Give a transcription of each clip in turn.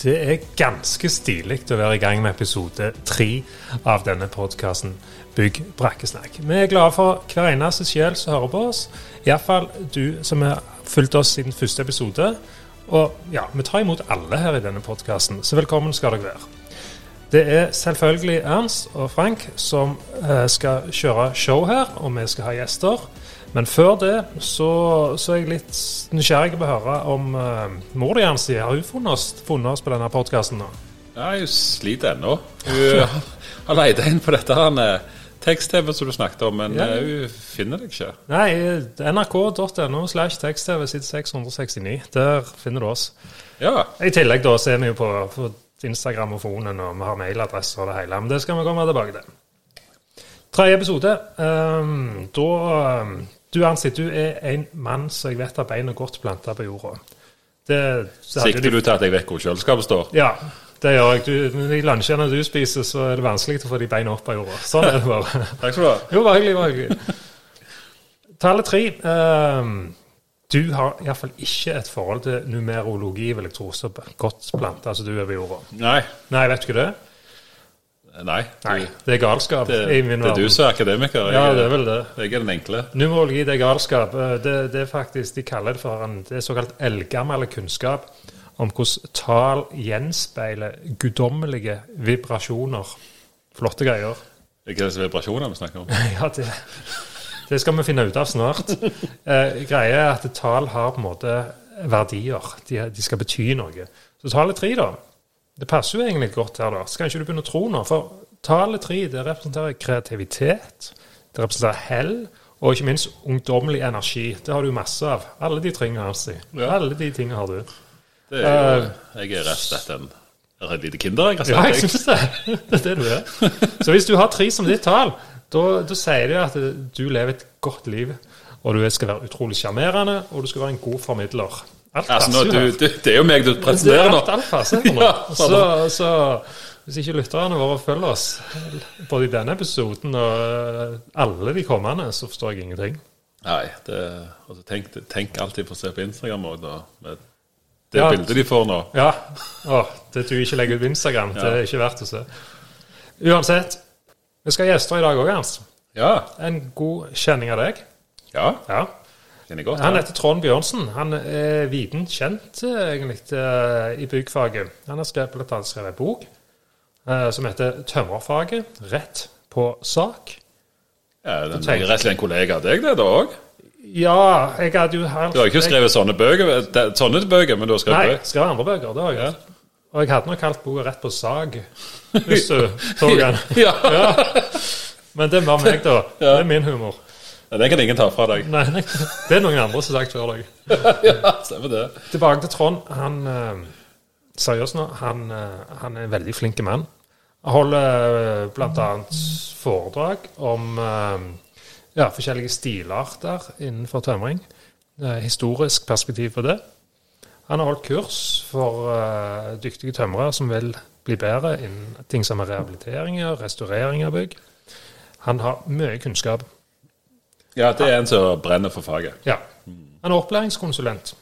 Det er ganske stilig å være i gang med episode tre av denne podkasten Bygg brakkesnakk. Vi er glade for hver eneste sjel som hører på oss. Iallfall du som har fulgt oss siden første episode. Og ja, vi tar imot alle her i denne podkasten, så velkommen skal dere være. Det er selvfølgelig Ernst og Frank som eh, skal kjøre show her, og vi skal ha gjester. Men før det så, så er jeg litt nysgjerrig på å høre om uh, mor di Ernst, har hun funnet oss, funnet oss på denne podkasten? Ja, hun sliter ennå. Hun har leid inn på dette her med tekst-TV som du snakket om, men Ja. eh, hun finner deg ikke. Nei, nrk.no slash tekst-TV sitt 669. Der finner du oss. Ja, I tillegg da så er vi jo på, på Instagram og Fonen, og vi har mailadresse og det hele. Men det skal vi komme tilbake til. Tredje episode. Um, da um, Du Ernst, du er en mann som jeg vet har beina godt planta på jorda. Det, det Sikter du til at jeg vet hvor kjøleskapet står? Ja, det gjør jeg. Du, de lunsjene du spiser, så er det vanskelig å få de beina opp av jorda. Sånn er det bare. Takk skal du ha. Jo, bare hyggelig. Bare hyggelig. Tallet tre. Um, du har iallfall ikke et forhold til numerologi, vil jeg tro, så godt planta som du er ved jorda. Nei. Nei, vet du ikke det? Nei. Nei, det er galskap Det, i min verden. det er du som er akademiker. Jeg, Ja, det er vel det. jeg er den enkle. Numerologi, det er galskap. Eh, Det, det er faktisk, De kaller det for en det er såkalt eldgammel kunnskap om hvordan tall gjenspeiler guddommelige vibrasjoner. Flotte greier. Er ikke disse vibrasjonene vi snakker om? Ja, det, det skal vi finne ut av snart. Eh, greia er at tall har på en måte verdier. De, de skal bety noe. Så tallet tre, da. Det passer jo egentlig godt her, da. Skal ikke du begynne å tro nå? For tallet tre det representerer kreativitet, det representerer hell, og ikke minst ungdommelig energi. Det har du masse av. Alle de tingene har si. Ja. Alle de tingene har du. Det er jo, jeg er rett og slett en et lite kinder, jeg. Ja, jeg syns det. Det er det du er. Så hvis du har tre som ditt tall, da sier det at du lever et godt liv. Og du skal være utrolig sjarmerende, og du skal være en god formidler. Alt Altså, nå, passer du, du, det er jo meg du presenterer er nå. alt, alt passer her nå. Så, så hvis ikke lytterne våre følger oss både i denne episoden og eh, alle de kommende, så forstår jeg ingenting. Nei, det, altså, tenk, tenk alltid på å se på Instagram òg, da. Med det Ja. bildet de får nå. Ja. Å, det du ikke legger ut på Instagram, det er ikke verdt å se. Uansett, vi skal ha gjester i dag òg, Ernst. Ja. En god kjenning av deg. Ja, Ja. Kjenner godt. Han heter Trond Bjørnsen. Han er viden kjent egentlig eh, i byggfaget. Han har skrevet, blant annet skrevet en bok eh, som heter 'Tømmerfaget rett på sak'. Ja, den, er rett og slett en kollega av deg, det, da òg. Ja, jeg hadde jo helt Du har ikke skrevet sånne bøker, sånne bøker, men du har skrevet Nei, bøker. skrevet andre bøker. Det har jeg. Og jeg hadde nok kalt boka 'Rett på sag', hvis du tok den. Ja. Ja. Men det var meg, da. Det er min humor. Den kan ingen ta fra deg. Nei, nei, det er noen andre som har sagt før deg. ja, stemmer det. Tilbake til Trond. Han eh, Seriøst nå, han, eh, han er en veldig flink mann. Han holder bl.a. foredrag om eh, ja, forskjellige stilarter innenfor tømring. Det historisk perspektiv på det. Han har holdt kurs for eh, dyktige tømrere som vil bli bedre innen ting som er rehabiliteringer, restaurering av bygg. Han har mye kunnskap. Ja, det er en som brenner for faget. Ja. Han er opplæringskonsulent.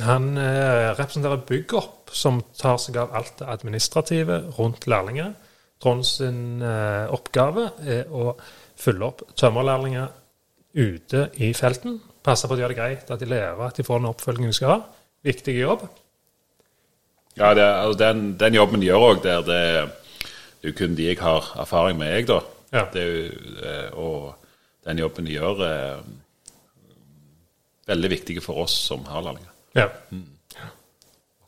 Han eh, representerer Byggopp, som tar seg av alt det administrative rundt lærlinger. Trond sin eh, oppgave er å følge opp tømmerlærlinger ute i felten. Passe på at de gjør det greit, at de lærer, at de får den oppfølgingen de skal ha. Viktig jobb. Ja, det, altså, den, den jobben de gjør òg, der det, det er jo kun de jeg har erfaring med, jeg, da. Ja. Det er jo, eh, og den jobben de gjør, er veldig viktig for oss som har lærlinger. Ja.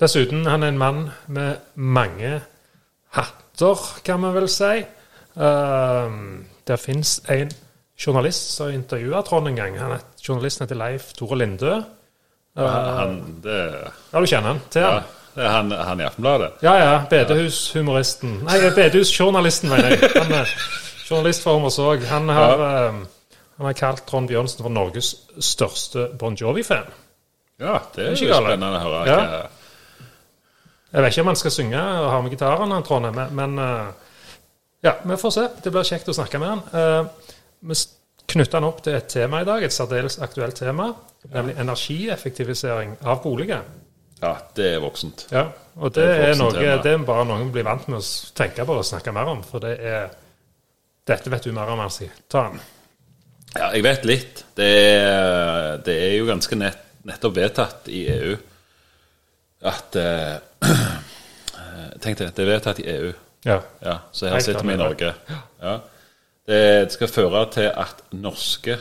Dessuten, han er en mann med mange hatter, kan man vel si. Um, det fins en journalist som intervjua Trond en gang. Han er, journalisten heter Leif Tore Lindø. Uh, Han, det, ja, du kjenner han til ja, han? det er han, han i Aftenbladet. Ja ja, bedehushumoristen. Nei, bedehusjournalisten, mener jeg. Han er journalist for Hummersåk. Han har, um, han har kalt Trond Bjørnsen for Norges største Bon Jovi-fan. Ja, det er Ikke jo spennende å høre. Ja. Jeg vet ikke om han skal synge og ha med gitaren, Trond, men, men eh, ja, vi får se. Det blir kjekt å snakke med han. Eh, vi knytter han opp til et tema i dag, et særdeles aktuelt tema, nemlig energieffektivisering av boliger. Ja, det er voksent. Ja, og det, Det er er, noe, tema. det er bare noen blir vant med å tenke på og snakke mer om. For det er Dette vet du mer om, Arsi. Ta den. Ja, jeg vet litt. Det er, det er jo ganske nett, nettopp vedtatt i EU at eh, Tenk det, det er vedtatt i EU. Ja. Ja, så her sitter vi i. Norge. Ja. Det skal føre til at norske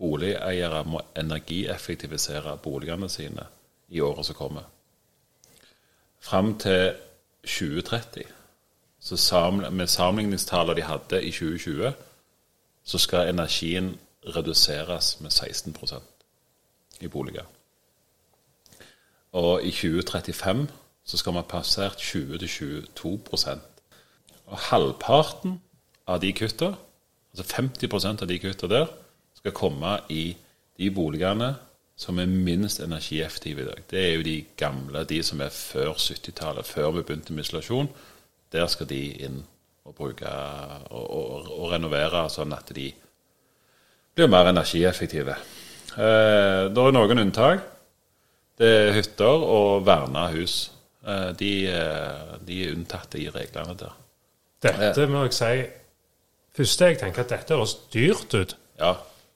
boligeiere må energieffektivisere boligene sine i året som kommer. Fram til 2030, så sammen, med sammenligningstallene de hadde i 2020, så skal energien reduseres med 16% i boliger. Og i 2035 så skal vi ha passert 20-22 Og halvparten av de kutta, altså 50% av de kutta der, skal komme i de boligene som er minst energieffektive i dag. Det er jo de gamle, de som er før 70-tallet, før vi begynte med isolasjon. Der skal de inn og bruke og, og, og renovere sånn at de blir mer energieffektive. Eh, det er noen unntak. Det er hytter og verna hus. Eh, de, eh, de er unntatt i reglene der. Dette må jeg si Første jeg tenker at dette høres dyrt ut. Ja,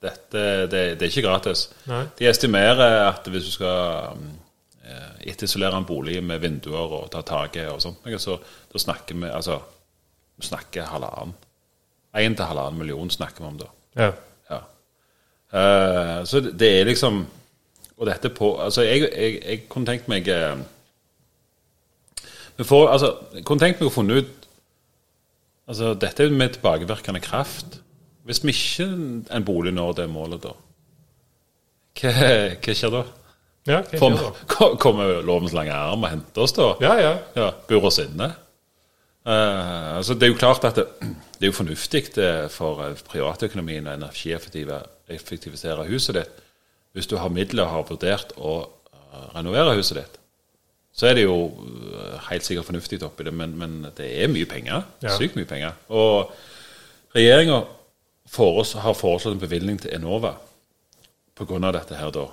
dette, det, det er ikke gratis. Nei. De estimerer at hvis du skal eh, etterisolere en bolig med vinduer og ta taket og sånt, så da snakker vi altså snakker halvannen. Én til halvannen million snakker vi om da. Ja. Eh, så det- er liksom Og dette på Altså, jeg, jeg, jeg kunne tenkt meg uh, for, altså, Jeg kunne tenkt meg å funne ut Altså, dette er med tilbakevirkende kraft. Hvis vi ikke en bolig når det målet, da Hva, hva skjer da? Ja, hva skjer da? kom- kommer lovens lange arm og henter oss, da? ja, ja. Ja, bur oss inne. Uh, altså det er jo klart at det, det er jo fornuftig for privatøkonomien og å energieffektivisere huset ditt. Hvis du har midler og har vurdert å eh, renovere huset ditt, så er det jo eh, helt sikkert fornuftig oppi det, men, men det er mye penger. Ja. Sykt mye penger. Og regjeringa har foreslått en bevilgning til Enova pga. dette her, da.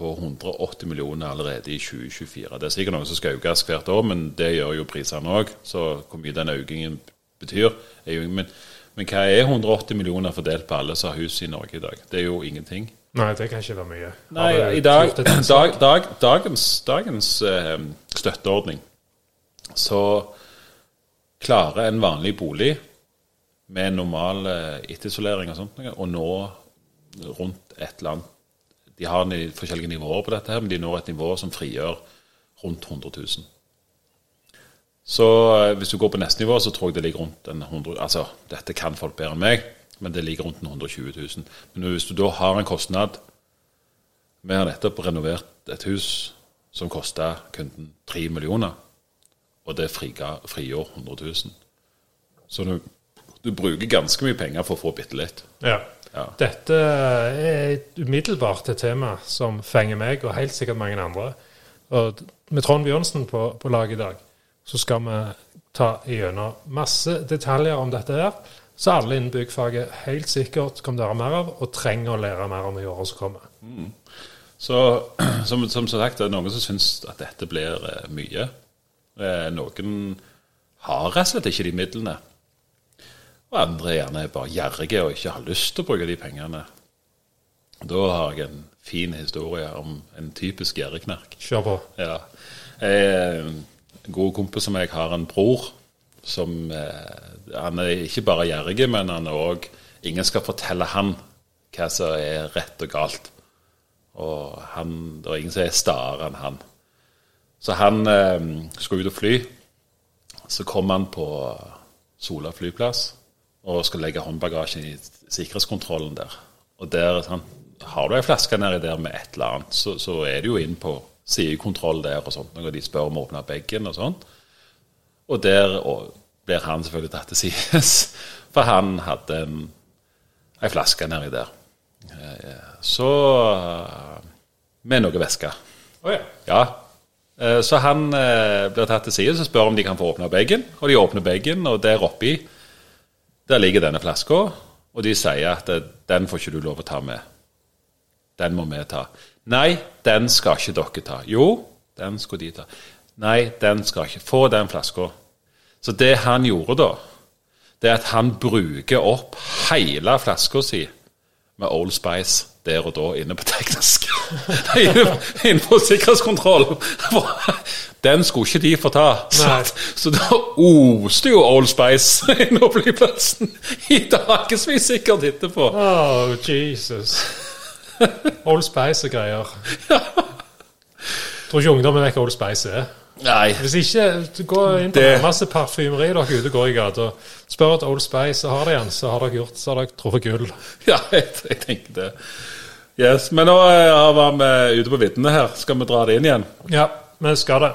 På 180 millioner allerede i 2024. Det er sikkert noe som skal økes hvert år, men det gjør jo prisene òg. Så hvor mye den økningen betyr er jo, men, men hva er 180 millioner fordelt på alle som har hus i Norge i dag? Det er jo ingenting. Nei, det kan ikke være mye. Nei, i dag, dag, dag, dagens, dagens eh, støtteordning så klarer en vanlig bolig med normal eh, etterisolering og sånt å nå rundt et eller annet De har forskjellige nivåer på dette, her, men de når et nivå som frigjør rundt 100 000. Så eh, hvis du går på neste nivå, så tror jeg det ligger rundt en 100 Altså, dette kan folk bedre enn meg, men det ligger rundt en 120 000. Men hvis du da har en kostnad Vi har nettopp renovert et hus som kosta kunden 3 millioner, og det frigjør 100 000. Så du, du bruker ganske mye penger for å få bitte litt. Ja. Ja. Dette er umiddelbart et tema som fenger meg, og helt sikkert mange andre. Og med Trond Bjørnsen på, på lag i dag, så skal vi ta igjennom masse detaljer om dette her. Så alle innen byggfaget helt sikkert kommer til å høre mer av, og trenger å lære mer om i året som kommer. Så som, som sagt, det er noen som syns at dette blir eh, mye. Eh, noen har rett og slett ikke de midlene. Og andre gjerne er bare gjerrige og ikke har lyst til å bruke de pengene. Da har jeg en fin historie om en typisk gjerrigknark. Kjør på. Ja. Eh, En god kompis som jeg har en bror som eh, Han er ikke bare gjerrig, men han er òg Ingen skal fortelle han hva som er rett og galt. Og han, det er ingen som er staere enn han. Så han eh, skulle ut og fly. Så kom han på Sola flyplass og skal legge håndbagasjen i sikkerhetskontrollen der. Og der sant, har du ei flaske nedi der med et eller annet, så, så er du jo inn på sidekontroll der og sånt, og de spør om å åpne bagen og sånn. Og der og blir han selvfølgelig tatt til sides, for han hadde en, ei flaske nedi der. Eh, Så eh, Med noe væske. Oh, ja. Ja. Eh, Så han blir tatt til side og spør om de kan få åpne bagen. Og de åpner bagen, og der oppi der ligger denne flaska. Og de sier at den får ikke du lov å ta med. Den må vi ta. Nei, den skal ikke dere ta. Jo, den skulle de ta. Nei, den skal ikke. Få den flaska. Så det han gjorde da, det er at han bruker opp hele flaska si med Old Spice der og da inne på teknisk. inne, inne på sikkerhetskontroll. Den skulle ikke de få ta. Så, så da oste jo Old Spice inne på flyplassen i dagevis sikkert etterpå. Oh, Jesus. Old Spice og greier. Tror ikke ungdommen vet hva Old Spice er. Nei. Hvis ikke du går inn på det... masse parfymeri dere ute går i gata, spør et Old Spice, så har de en, så har dere gjort, så har dere truffet gull. Ja, jeg, jeg tenker det. Yes, Men nå ja, var vi ute på viddene her. Skal vi dra det inn igjen? Ja, vi skal det.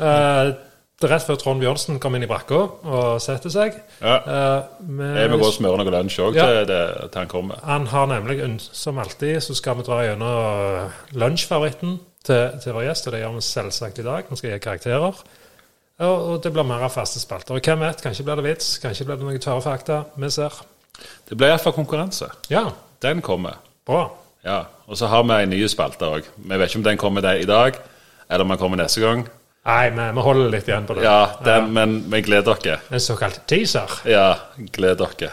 Uh, det er rett før Trond Bjørnsen kommer inn i brakka og setter seg. Ja. Uh, med, jeg må gå og smøre noe lunsj òg til, til, han kommer. Han har nemlig, som alltid, så skal vi dra gjennom lunsjfavoritten til, til vår gjest, og det gjør vi selvsagt i dag. Vi skal gi karakterer. Og, og det blir mer av faste spalter. Og hvem vet, kanskje blir det vits, kanskje blir det noen tørre fakta. Vi ser. Det blir iallfall konkurranse. Ja. Den kommer. Bra. Ja, Og så har vi en ny spalte òg. Vi vet ikke om den kommer i dag, eller om den kommer neste gang. Nei, vi, vi holder litt igjen på det. Ja, den, ja. men vi gleder dere. En såkalt teaser. Ja, gleder dere.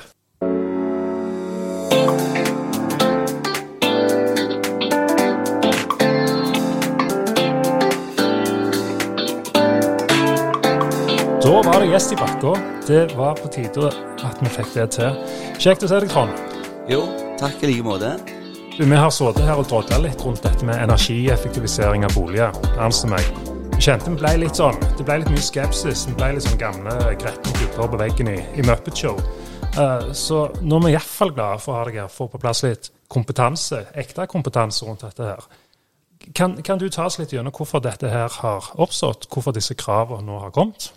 Da var det gjest i bakka. Det var på tide at vi fikk det til. Kjekt å se deg, Trond. Jo, takk i like måte. Du, Vi har sittet her og drodla litt rundt dette med energieffektivisering av boliger. Ernst og meg. Kjente vi ble litt sånn, Det ble litt mye skepsis. Vi ble litt sånn gamle, gretne gubber på veggen i, i Muppet Show. Uh, så nå er vi iallfall glade for å ha deg her, få på plass litt kompetanse, ekte kompetanse rundt dette her. Kan, kan du ta oss litt gjennom hvorfor dette her har oppstått, hvorfor disse kravene nå har kommet?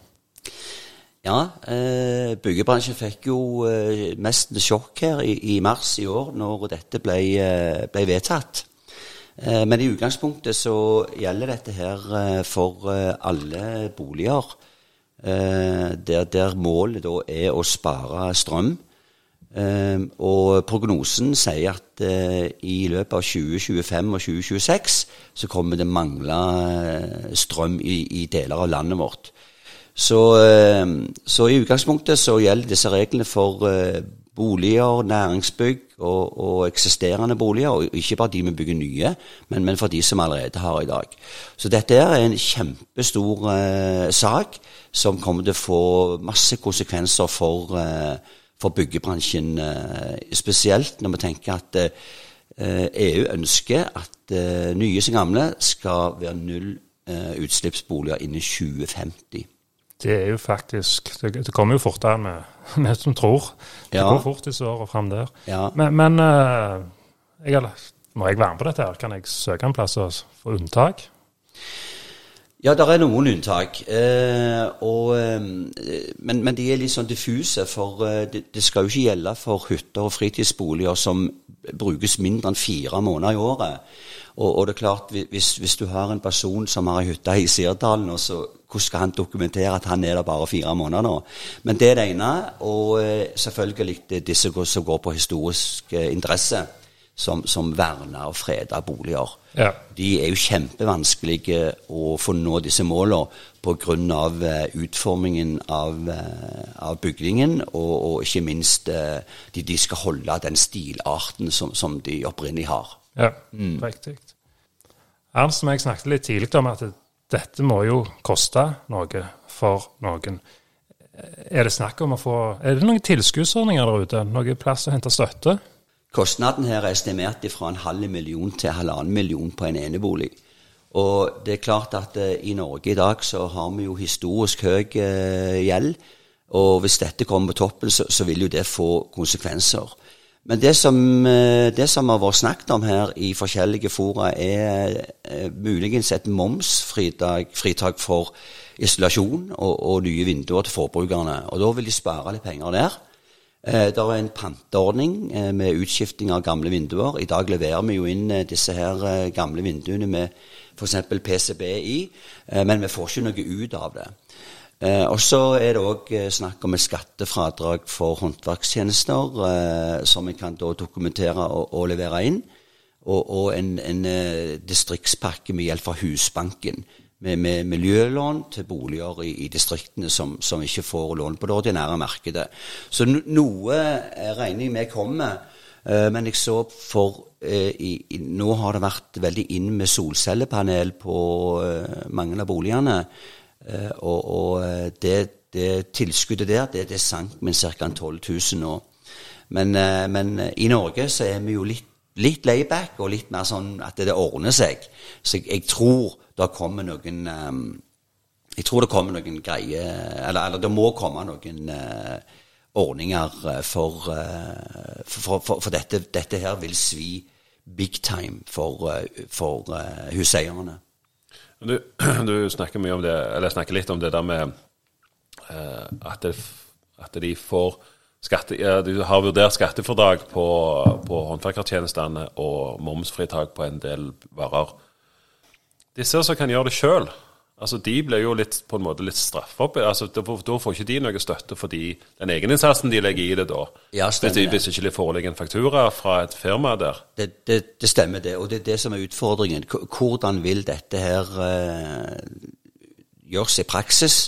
Ja, eh, byggebransjen fikk jo eh, mest sjokk her i, i, mars i år når dette ble, eh, ble vedtatt. Eh, men i utgangspunktet så gjelder dette her eh, for eh, alle boliger. Der, der, målet da er å spare strøm. og prognosen sier at i løpet av 2025 og 2026 så kommer det mangle strøm i, i deler av landet vårt. Så, så, i utgangspunktet så gjelder disse reglene for boliger, næringsbygg og, og, eksisterende boliger. Og ikke bare de vi bygger nye, men, men, for de som allerede har i dag. Så dette er en kjempestor eh, sak som kommer til å få masse konsekvenser for, eh, for byggebransjen. Eh, spesielt når vi tenker at EU eh, e ønsker at nye som gamle skal være null utslippsboliger innen 2050. Det er jo faktisk Det, det kommer jo fortere enn vi, vi som tror. Det ja. går fort disse årene fram der. Ja. Men, men uh, jeg, må jeg være med på dette? her? Kan jeg søke en plass og få unntak? Ja, det er noen unntak. Eh, og, eh, men, men, de er litt sånn diffuse. For eh, det, det, skal jo ikke gjelde for hytter og fritidsboliger som brukes mindre enn fire måneder i året. Og, og det er klart, hvis, hvis, du har en person som har ei hytte i Sirdalen, og så hvordan skal han dokumentere at han er der bare fire måneder nå? Men det er det ene. Og eh, selvfølgelig disse som går på historisk eh, interesse, som, som verner og freder boliger. Ja. De er jo kjempevanskelige å få nå disse målene pga. Uh, utformingen av, av bygningen, og, og, ikke minst de, de, skal holde den stilarten som, som de opprinnelig har. Ja, mm. riktig. Ernst og jeg snakket litt tidlig om at dette må jo koste noe for noen. Er det snakk om å få Er det noen tilskuddsordninger der ute? Noe plass å hente støtte? Kostnaden her er estimert fra en halv million til halvannen million på en enebolig. Og det er klart at uh, i Norge i dag så har vi jo historisk høy uh, gjeld. Og hvis dette kommer på toppen, så, så vil jo det få konsekvenser. Men det som, eh, det som, har vært snakket om her i forskjellige fora, er eh, muligens et momsfritak for isolasjon og, og, nye vinduer til forbrukerne. Og da vil de spare litt penger der. Eh, det er en panteordning med utskifting av gamle vinduer. I dag leverer vi jo inn disse her gamle vinduene med f.eks. PCB i, men vi får ikke noe ut av det. Eh, og så er det òg eh, snakk om et skattefradrag for håndverkstjenester, eh, som vi kan da dokumentere og, og levere inn. Og, og en, en eh, distriktspakke med hjelp fra Husbanken. med, med miljølån til boliger i, i distriktene som, som, ikke får lån på det ordinære markedet. Så no, noe eh, regner jeg med kommer. Eh, men jeg så for i, i, Nå har det vært veldig inn med solcellepanel på eh, mange av boligene. Eh, og, og eh, det, det, tilskuddet der, det, det sank med ca. 12 000 nå. Men, men i Norge så er vi jo litt litt layback og litt mer sånn at det ordner seg. Så jeg, jeg tror det kommer noen Jeg tror det kommer noen greier Eller, eller det må komme noen ordninger for, for, for, for dette, dette, her vil svi big time for, for huseierne. Du, du, snakker om det, snakker litt om det der med at, det, at de får Skatte, du har vurdert skattefradrag på, på håndverkertjenestene og momsfritak på en del varer. Disse som kan gjøre det sjøl, altså de blir jo litt, på en måte litt straffa. Altså, da, da, får ikke de noe støtte fordi den egeninnsatsen de legger i det da. Ja, hvis, de, hvis ikke det foreligger en faktura fra et firma der. Det, det, det, stemmer, det. Og det er det som er utfordringen. Hvordan vil dette her uh, gjøres i praksis?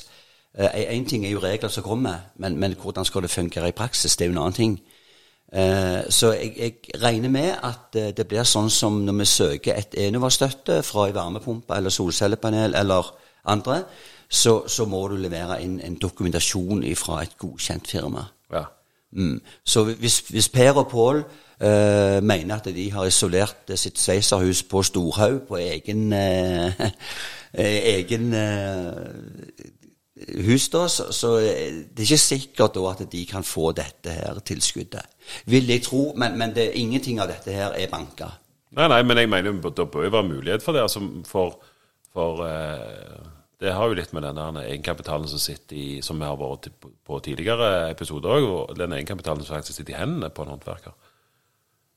Én uh, ting er jo regler som kommer, men, men, hvordan skal det fungere i praksis? Det er jo en annen ting. Uh, så jeg, jeg, regner med at uh, det blir sånn som når vi søker et Enova-støtte fra en varmepumpe eller solcellepanel eller andre, så, så må du levere inn en dokumentasjon fra et godkjent firma. Ja. Mm. Så hvis, hvis, Per og Pål mener at de har isolert sitt sveitserhus på Storhaug på egen egen hus, da, så, så det er ikke sikkert da at de kan få dette her tilskuddet. Vil jeg tro, men, men det, ingenting av dette her er banka. Nei, nei, men jeg mener det bør være mulighet for det. altså for, for eh, Det har jo litt med den egenkapitalen som sitter i, som vi har vært på tidligere episoder òg, den egenkapitalen som faktisk sitter i hendene på en håndverker.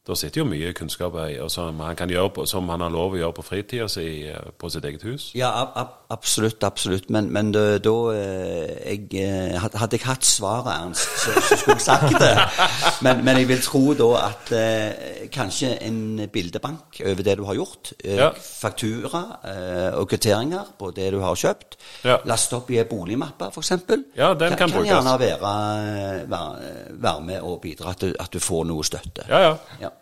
Da sitter jo mye kunnskap som han kan gjøre på, som han har lov å gjøre på fritida si eh, på sitt eget hus. Ja, ab absolutt. Absolutt. Men, men da, da eh, jeg, eh, Hadde jeg hatt svaret, Ernst, så, så, skulle jeg sagt det. Men, men, jeg vil tro da at eh, kanskje en bildebank over det du har gjort, eh, ja. faktura eh, og kvitteringer på det du har kjøpt, ja. laste opp i ei boligmappe f.eks., ja, den kan, kan, kan gjerne være, være, være, med og bidra til at du får noe støtte. Ja, ja. ja.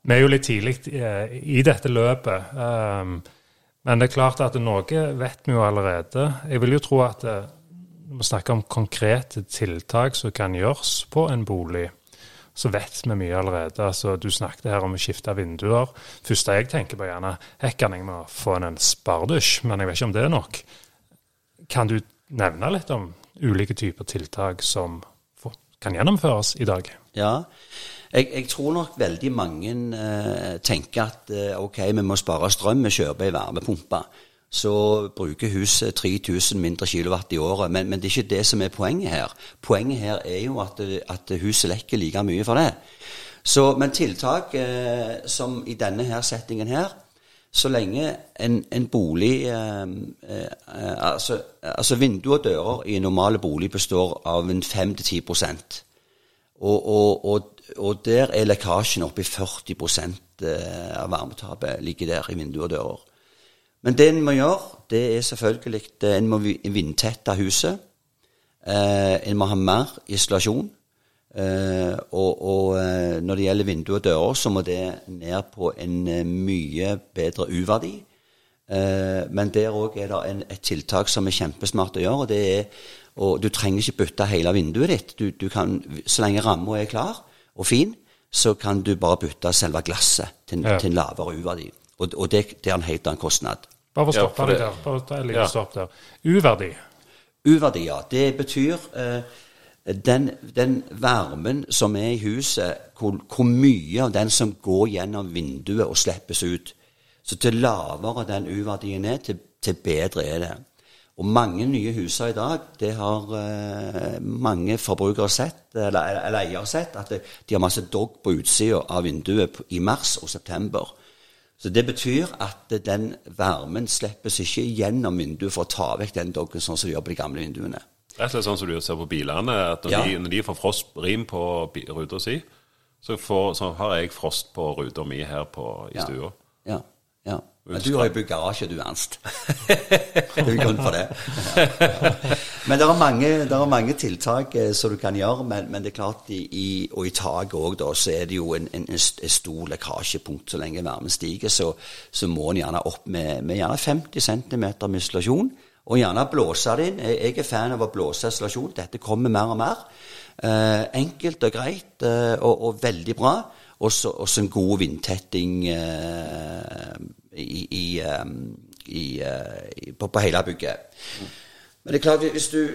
Vi er jo litt tidlig eh, i dette løpet. Um, men det er klart at noe vet vi jo allerede. Jeg vil jo tro at når eh, vi snakker om konkrete tiltak som kan gjøres på en bolig, så vet vi mye allerede. Altså, du snakket her om å skifte vinduer. første jeg tenker på, gjerne hekkan jeg må få en spardusj, men jeg vet ikke om det er nok. Kan du nevne litt om ulike typer tiltak som kan gjennomføres i dag? Ja, jeg, jeg, tror nok veldig mange eh, tenker at eh, ok, vi må spare strøm, vi kjøper ei varmepumpe. Så bruker huset 3000 mindre kilowatt i året. Men, men, det er ikke det som er poenget her. Poenget her er jo at, at huset lekker like mye for det. Så, men tiltak eh, som i denne her settingen her så lenge en, en bolig eh, eh, altså, altså vinduer og dører i en normale bolig består av en 5-10 og, og, og, og, der er lekkasjen oppe i 40 eh, av varmetapet ligger der i vinduer og dører. Men det en må gjøre, det er selvfølgelig eh, En må vindtette huset. Eh, en må ha mer isolasjon. Eh, og, og eh, når det gjelder vinduer og dører, så må det ned på en mye bedre U-verdi. Eh, men der òg er det en, et tiltak som er kjempesmart å gjøre. og det er og du trenger ikke bytte hele vinduet ditt. Du, du kan, så lenge ramma er klar og fin, så kan du bare bytte selve glasset til, ja. til en lavere U-verdi. Og, og det, det, er en helt annen kostnad. Bare for å stoppe ja, der. Bare ta en ja. stopp der. U-verdi? U-verdi, ja. Det betyr eh, den, den, varmen som er i huset, hvor, hvor, mye av den som går gjennom vinduet og slippes ut. Så til lavere den U-verdien er, til, til bedre er det. Og mange nye huser i dag, det har eh, mange forbrukere sett, eller, eller eiere sett, at det, de har masse dogg på utsida av vinduet i mars og september. Så det betyr at den varmen slippes ikke gjennom vinduet for å ta vekk den doggen, sånn som de gjør på de gamle vinduene. Rett og slett sånn som du ser på bilene, at når, ja. de, når de, får frostrim på ruta si, så, så, har jeg frost på ruta mi her på, i ja. stua. Ja. ja. Men du har jo bygd garasje, du, Ernst. Det er grunn for det. Men det er mange, det er mange tiltak eh, som du kan gjøre. Men, men det er klart, i, i, og i taket òg, da, så er det jo en, en, en stor lekkasjepunkt. Så lenge varmen stiger, så, så må en gjerne opp med, med gjerne 50 cm med isolasjon. Og gjerne blåse det inn. Jeg er fan av å blåse isolasjon. Dette kommer mer og mer. Eh, enkelt og greit eh, og, og, veldig bra. Og så en god vindtetting eh, i, i, um, i, uh, på, på, hele bygget. Men det er klart, hvis du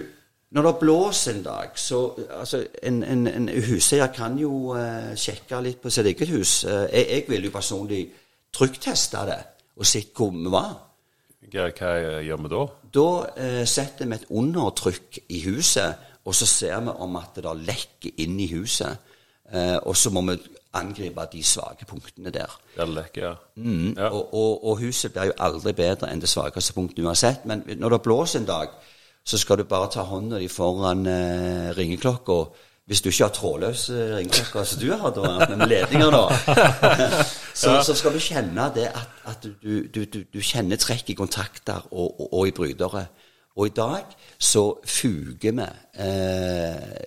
Når det blåser en dag, så altså, En, en, en huseier kan jo uh, sjekke litt på sitt eget hus. Uh, jeg, jeg vil jo personlig trykkteste det og se hvor vi var. Hva, hva, gjør vi da? Da setter vi et undertrykk i huset, og så ser vi om at det lekker inn i huset. og så må vi angripe de svake punktene der. Lekk, ja. Mm, ja. Og, og, og, huset blir jo aldri bedre enn det svakeste punktet uansett. Men når det blåser en dag, så skal du bare ta hånda di foran eh, ringeklokka. Hvis du ikke har trådløse ringeklokker som du har, da, med ledninger, da, så, så, skal du kjenne det at, at du, du, du, du, kjenner trekk i kontakter og, og, og i brytere. Og i dag så fuger vi eh,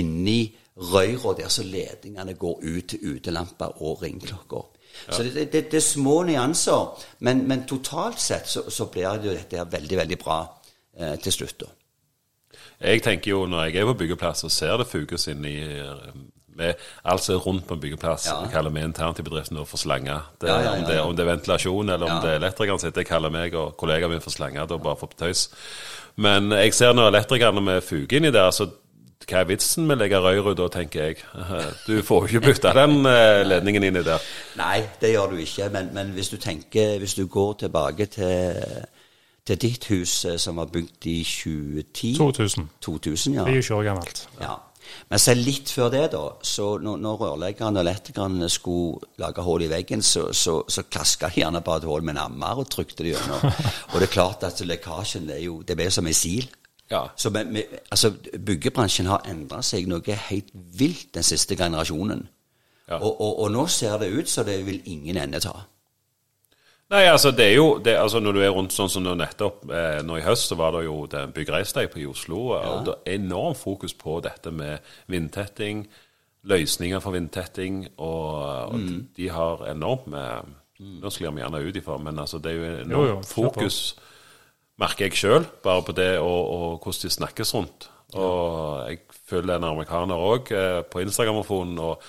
inni røyra der så ledningene går ut til utelamper og ringeklokker. Ja. Så det, det, det, er små nyanser, men, men totalt sett så, så, blir det jo dette veldig, veldig bra eh, til slutt. da. Jeg tenker jo når jeg er på byggeplass og ser det fuges inn i med alt som er rundt på en byggeplass, ja. vi kaller vi internt i bedriften for slanger. Ja, ja, om, om, det er ventilasjon eller om det er elektrikeren sitt, det kaller meg og kollegaen min for slanger. Da bare for tøys. Men jeg ser når elektrikerne med fuge inni der, så hva er vitsen med å legge røret da, tenker jeg. Du får jo ikke bytta den eh, ledningen inni der. Nei, det gjør du ikke. Men, men hvis du tenker, hvis du går tilbake til, til ditt hus eh, som var bygd i 2010 2000. 2000 ja. 20 år gammelt. Ja. Men selv litt før det, da. Så når, når rørleggerne og elektrikerne skulle lage hull i veggen, så, så, så klaska de gjerne bare et hull med en ammer og trykte det gjennom. og det er klart at lekkasjen det er jo, det blir som en sil. Ja. Så med, med, altså, byggebransjen har endra seg noe helt vilt den siste generasjonen. Ja. Og, og, og, nå ser det ut som det vil ingen ende ta. Nei, altså det er jo det, altså Når du er rundt sånn som nå nettopp eh, Nå i høst så var det jo den Byggereisdag på i Oslo. Ja. og Det er enormt fokus på dette med vindtetting, løsninger for vindtetting. Og, og mm. de har enormt med Nå sklir vi gjerne ut ifra, men altså det er jo enormt jo, jo, fokus merker jeg sjøl, bare på det og, og, hvordan de snakkes rundt. Og jeg følger en amerikaner òg eh, på Instagram-telefonen. og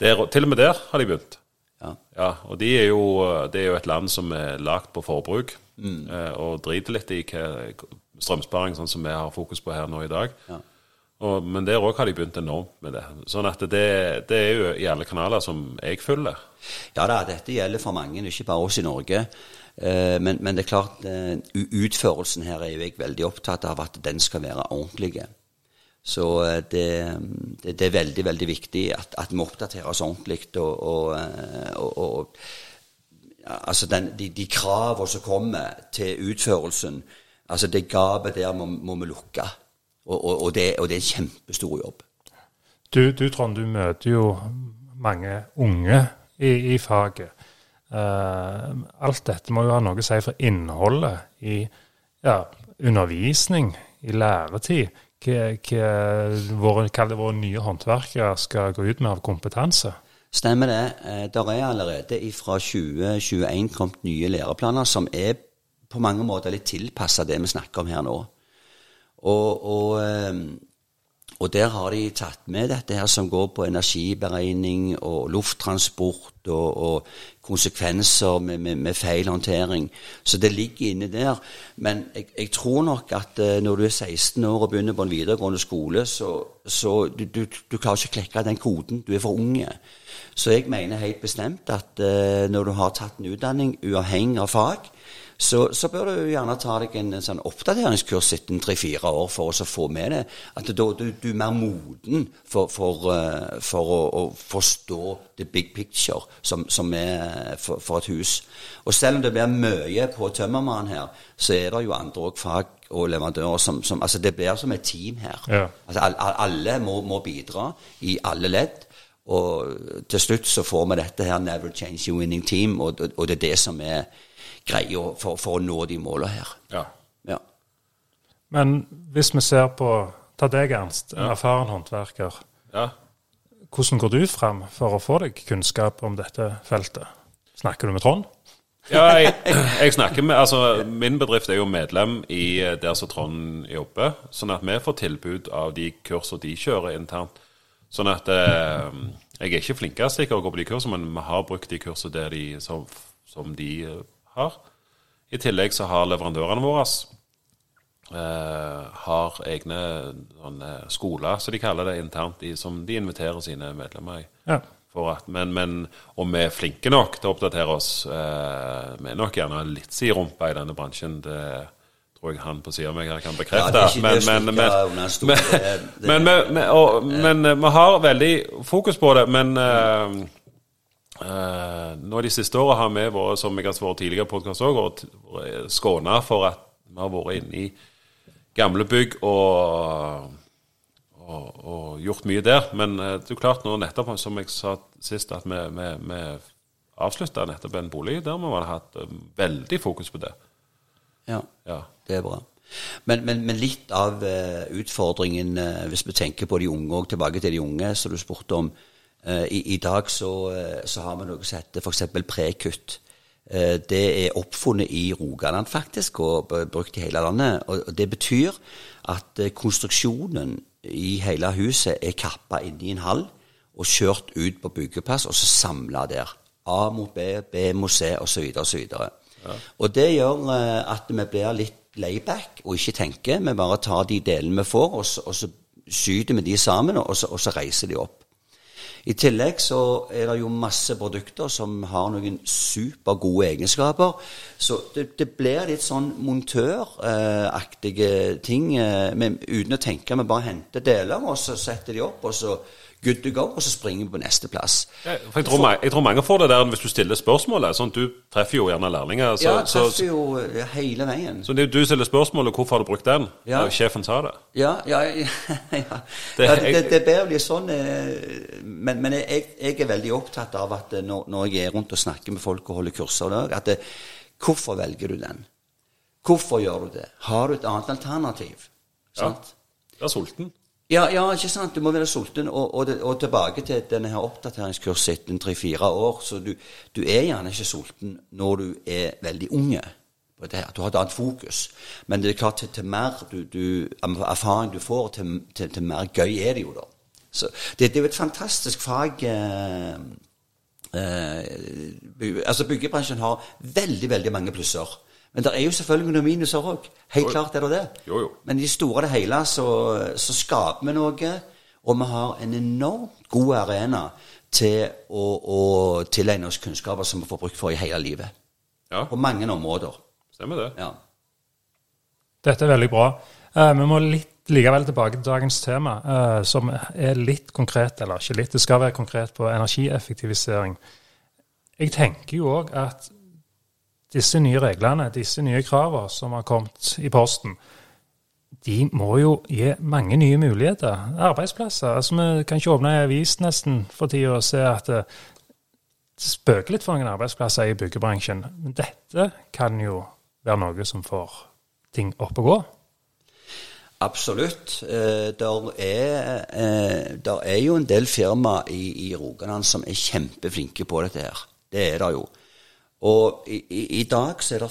der, til og med der har de begynt. Ja. ja og de er jo, det er jo et land som er lagt på forbruk, mm. eh, og driter litt i strømsparing, sånn som vi har fokus på her nå i dag. Ja. Og, men der òg har de begynt enormt med det. Sånn at det, det, er jo i alle kanaler som jeg følger. Ja da, dette gjelder for mange, ikke bare oss i Norge. Eh, men, men, det er klart, eh, utførelsen her er jo jeg veldig opptatt av at den skal være ordentlig. Så eh, det, det, det, er veldig veldig viktig at, at vi oppdaterer oss ordentlig. Og, og, og, altså den, de, de kravene som kommer til utførelsen, altså det gapet der må, må vi lukke. Og, det, og, det, er en kjempestor jobb. Du, du Trond, du møter jo mange unge i, i faget. Uh, alt dette må jo ha noe å si for innholdet i ja, undervisning, i læretid. Hva, hva våre, våre nye håndverkere skal gå ut med av kompetanse. Stemmer det. Uh, der er allerede fra 2021 kommet nye læreplaner som er på mange måter litt tilpassa det vi snakker om her nå. Og, og uh, og der har de tatt med dette her som går på energiberegning og lufttransport og, og konsekvenser med, med, med, feil håndtering. Så det ligger inne der. Men jeg, jeg tror nok at uh, når du er 16 år og begynner på en videregående skole, så, så du, du, du, klarer ikke å klekke den koden. Du er for unge. Så jeg mener helt bestemt at uh, når du har tatt en utdanning uavhengig av fag, så, så, bør du gjerne ta deg en, en sånn oppdateringskurs etter tre-fire år for å få med det. At du, du, du er mer moden for, for, uh, for å, å, forstå the big picture som, som er for, for, et hus. Og selv om det blir mye på tømmermannen her, så er det jo andre òg fag og leverandører som, som, Altså det blir som et team her. Ja. Altså Alle må, må bidra i alle ledd. Og til slutt så får vi dette her 'Never change your winning team', og, og, og det er det som er greia for, for å nå de målene her. Ja. Ja. Men hvis vi ser på Ta deg, Ernst, en erfaren håndverker. ja. Hvordan går du fram for å få deg kunnskap om dette feltet? Snakker du med Trond? Ja, jeg, jeg snakker med Altså, min bedrift er jo medlem i eh, der som Trond jobber, sånn at vi får tilbud av de kursene de kjører internt. Sånn at eh, Jeg er ikke flinkest til å gå på de kursene, men vi har brukt de kursene der de, som, som de eh, har. I tillegg så har leverandørene våre eh, har egne sånne skoler, som de kaller det internt, i, som de inviterer sine medlemmer i. Ja. For at, men, men om vi er flinke nok til å oppdatere oss eh, Vi er nok gjerne litt siderumpa i denne bransjen. Det tror jeg han på siden av meg her kan bekrefte. men, og, eh, vi har veldig fokus på det. Men eh, eh, nå de siste åra har vi vært, som jeg har vært tidligere podkast òg, skåna for at vi har vært inne i gamle bygg og og, og gjort mye der. Men eh, det er klart nå nettopp, som jeg sa sist, at vi, vi, vi avslutta nettopp en bolig der vi har hatt eh, veldig fokus på det. ja. Ja. Det er bra. Men, men, men litt av eh, utfordringen, eh, hvis vi tenker på de unge og tilbake til de unge, som du spurte om eh, i, I dag så, eh, så har vi noe som heter f.eks. prekutt. Eh, det er oppfunnet i Rogaland faktisk, og brukt i hele landet. Og, det betyr at eh, konstruksjonen i hele huset er kappa inn i en hall og kjørt ut på byggeplass, og så samla der. A mot B, B mot C, osv. osv. Ja. Og det gjør eh, at vi blir litt layback og ikke tenker. Vi bare tar de delene vi får, og så, og så skyter vi de sammen, og så, og så reiser de opp. I tillegg så er det jo masse produkter som har noen supergode egenskaper. Så det, det blir litt sånn montøraktige ting eh, men uten å tenke. Vi bare henter deler, og så setter de opp, og så good to go, og så springer vi på neste plass. Ja, jeg tror, jeg tror mange får det der hvis du stiller spørsmålet. Sånn, du treffer jo gjerne lærlinger. Så, Ja, så, treffer jo eh, hele veien. så det du stiller spørsmålet 'hvorfor har du brukt den?' Ja. Ja. Sjefen sa det. Ja, ja, ja, ja. Det- ja det, det, blir litt sånn eh, Men, men jeg, jeg er veldig opptatt av at eh, når, når jeg er rundt og snakker med folk og holder kurser, der, at det, hvorfor velger du den? Hvorfor gjør du det? Har du et annet alternativ? Ja. Sant? Du er sulten. Ja, ja, ikke sant. Du må være sulten. Og, og, og tilbake til denne her oppdateringskurset etter tre-fire år. Så du, du er gjerne ikke sulten når du er veldig unge. på det her. Du har et annet fokus. Men det er klart, til, til mer du, du, erfaring du får, til, til, til mer gøy er det jo, da. Så det, det er jo et fantastisk fag. Eh, eh, altså Byggebransjen har veldig, veldig mange plusser. Men det er jo selvfølgelig noen minuser òg. Helt klart er det det. Jo, jo. Men i det store og det hele så, så skaper vi noe, og vi har en enormt god arena til å, å tilegne oss kunnskaper som vi får bruk for i hele livet. Ja, På mange områder. stemmer det. Ja. Dette er veldig bra. Eh, vi må litt likevel tilbake til dagens tema, eh, som er litt konkret, eller ikke litt, det skal være konkret på energieffektivisering. Jeg tenker jo òg at disse nye reglene, disse nye kravene som har kommet i posten, de må jo gi mange nye muligheter. Arbeidsplasser. Altså, Vi kan ikke åpne en avis nesten for tida og se at det, det spøker litt for noen arbeidsplasser i byggebransjen. Men dette kan jo være noe som får ting opp og gå. Absolutt. Eh, der, er, eh, der er jo en del firma i, i Rogaland som er kjempeflinke på dette her. Det er det jo. Og i, i, i dag så er det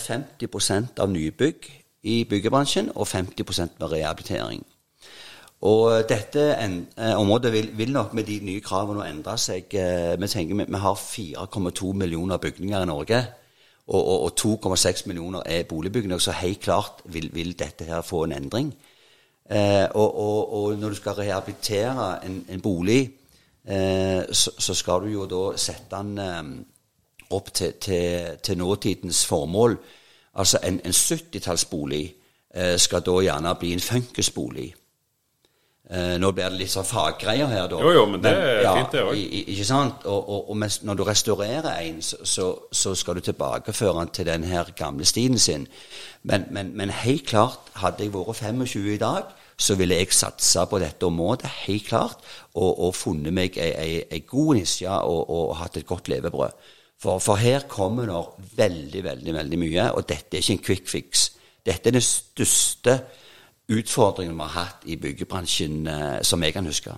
50% av nybygg i byggebransjen og 50 med rehabilitering. Og dette en, eh, området vil, vil nok med de nye kravene endre seg. Eh, vi tenker vi, vi har 4,2 millioner bygninger i Norge. Og, og, og 2,6 millioner er boligbygninger, så helt klart vil, vil dette her få en endring. Eh, og, og, når du skal rehabilitere en, en bolig, eh, så, så skal du jo da sette den eh, opp til, til, til nåtidens formål. Altså en, en 70-tallsbolig eh, skal da gjerne bli en funkisbolig. Eh, nå blir det litt sånn faggreier her, da. Jo, jo, men det er fint, det i- Ikke sant? Og, og, og mens, når du restaurerer en, så, så, skal du tilbakeføre den til den her gamle stien sin. Men, men, men helt klart, hadde jeg vært 25 i dag, så ville jeg satsa på dette området, helt klart, og, og funnet meg ei, ei, ei god nisje og, og hatt et godt levebrød. For, for her kommer det veldig, veldig, veldig mye, og dette er ikke en quick fix. Dette er den største utfordringen vi har hatt i byggebransjen eh, som jeg kan huske.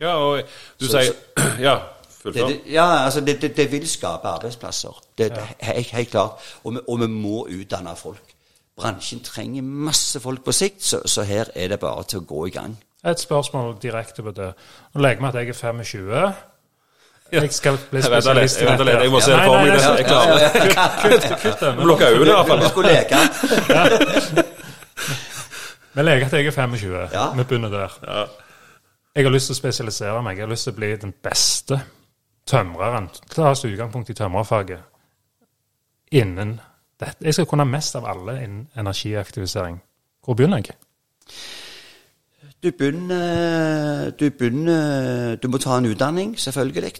Ja, og du Så- sier Ja, Det, fullfør. det, ja, altså det, det, det vil skape arbeidsplasser. Det er helt, helt klart. Og vi, og vi må utdanne folk. Bransjen trenger masse folk på sikt, så, så her er det bare til å gå i gang. Et spørsmål direkte på det. Nå legger vi at jeg er 25. Jeg skal bli spesialist jeg venter litt, jeg må se det for meg, det nei, jeg klarer. Kutt, det. Øynene i hvert fall. Vi skulle leke. Vi leker at jeg er 25. Vi begynner der. Jeg har lyst til å spesialisere meg. Jeg har lyst til å bli den beste tømreren. Ta oss utgangspunkt i tømrerfaget. Innen dette. Jeg skal kunne mest av alle innen energieffektivisering. Hvor begynner jeg? Du begynner, du begynner Du må ta en utdanning, selvfølgelig.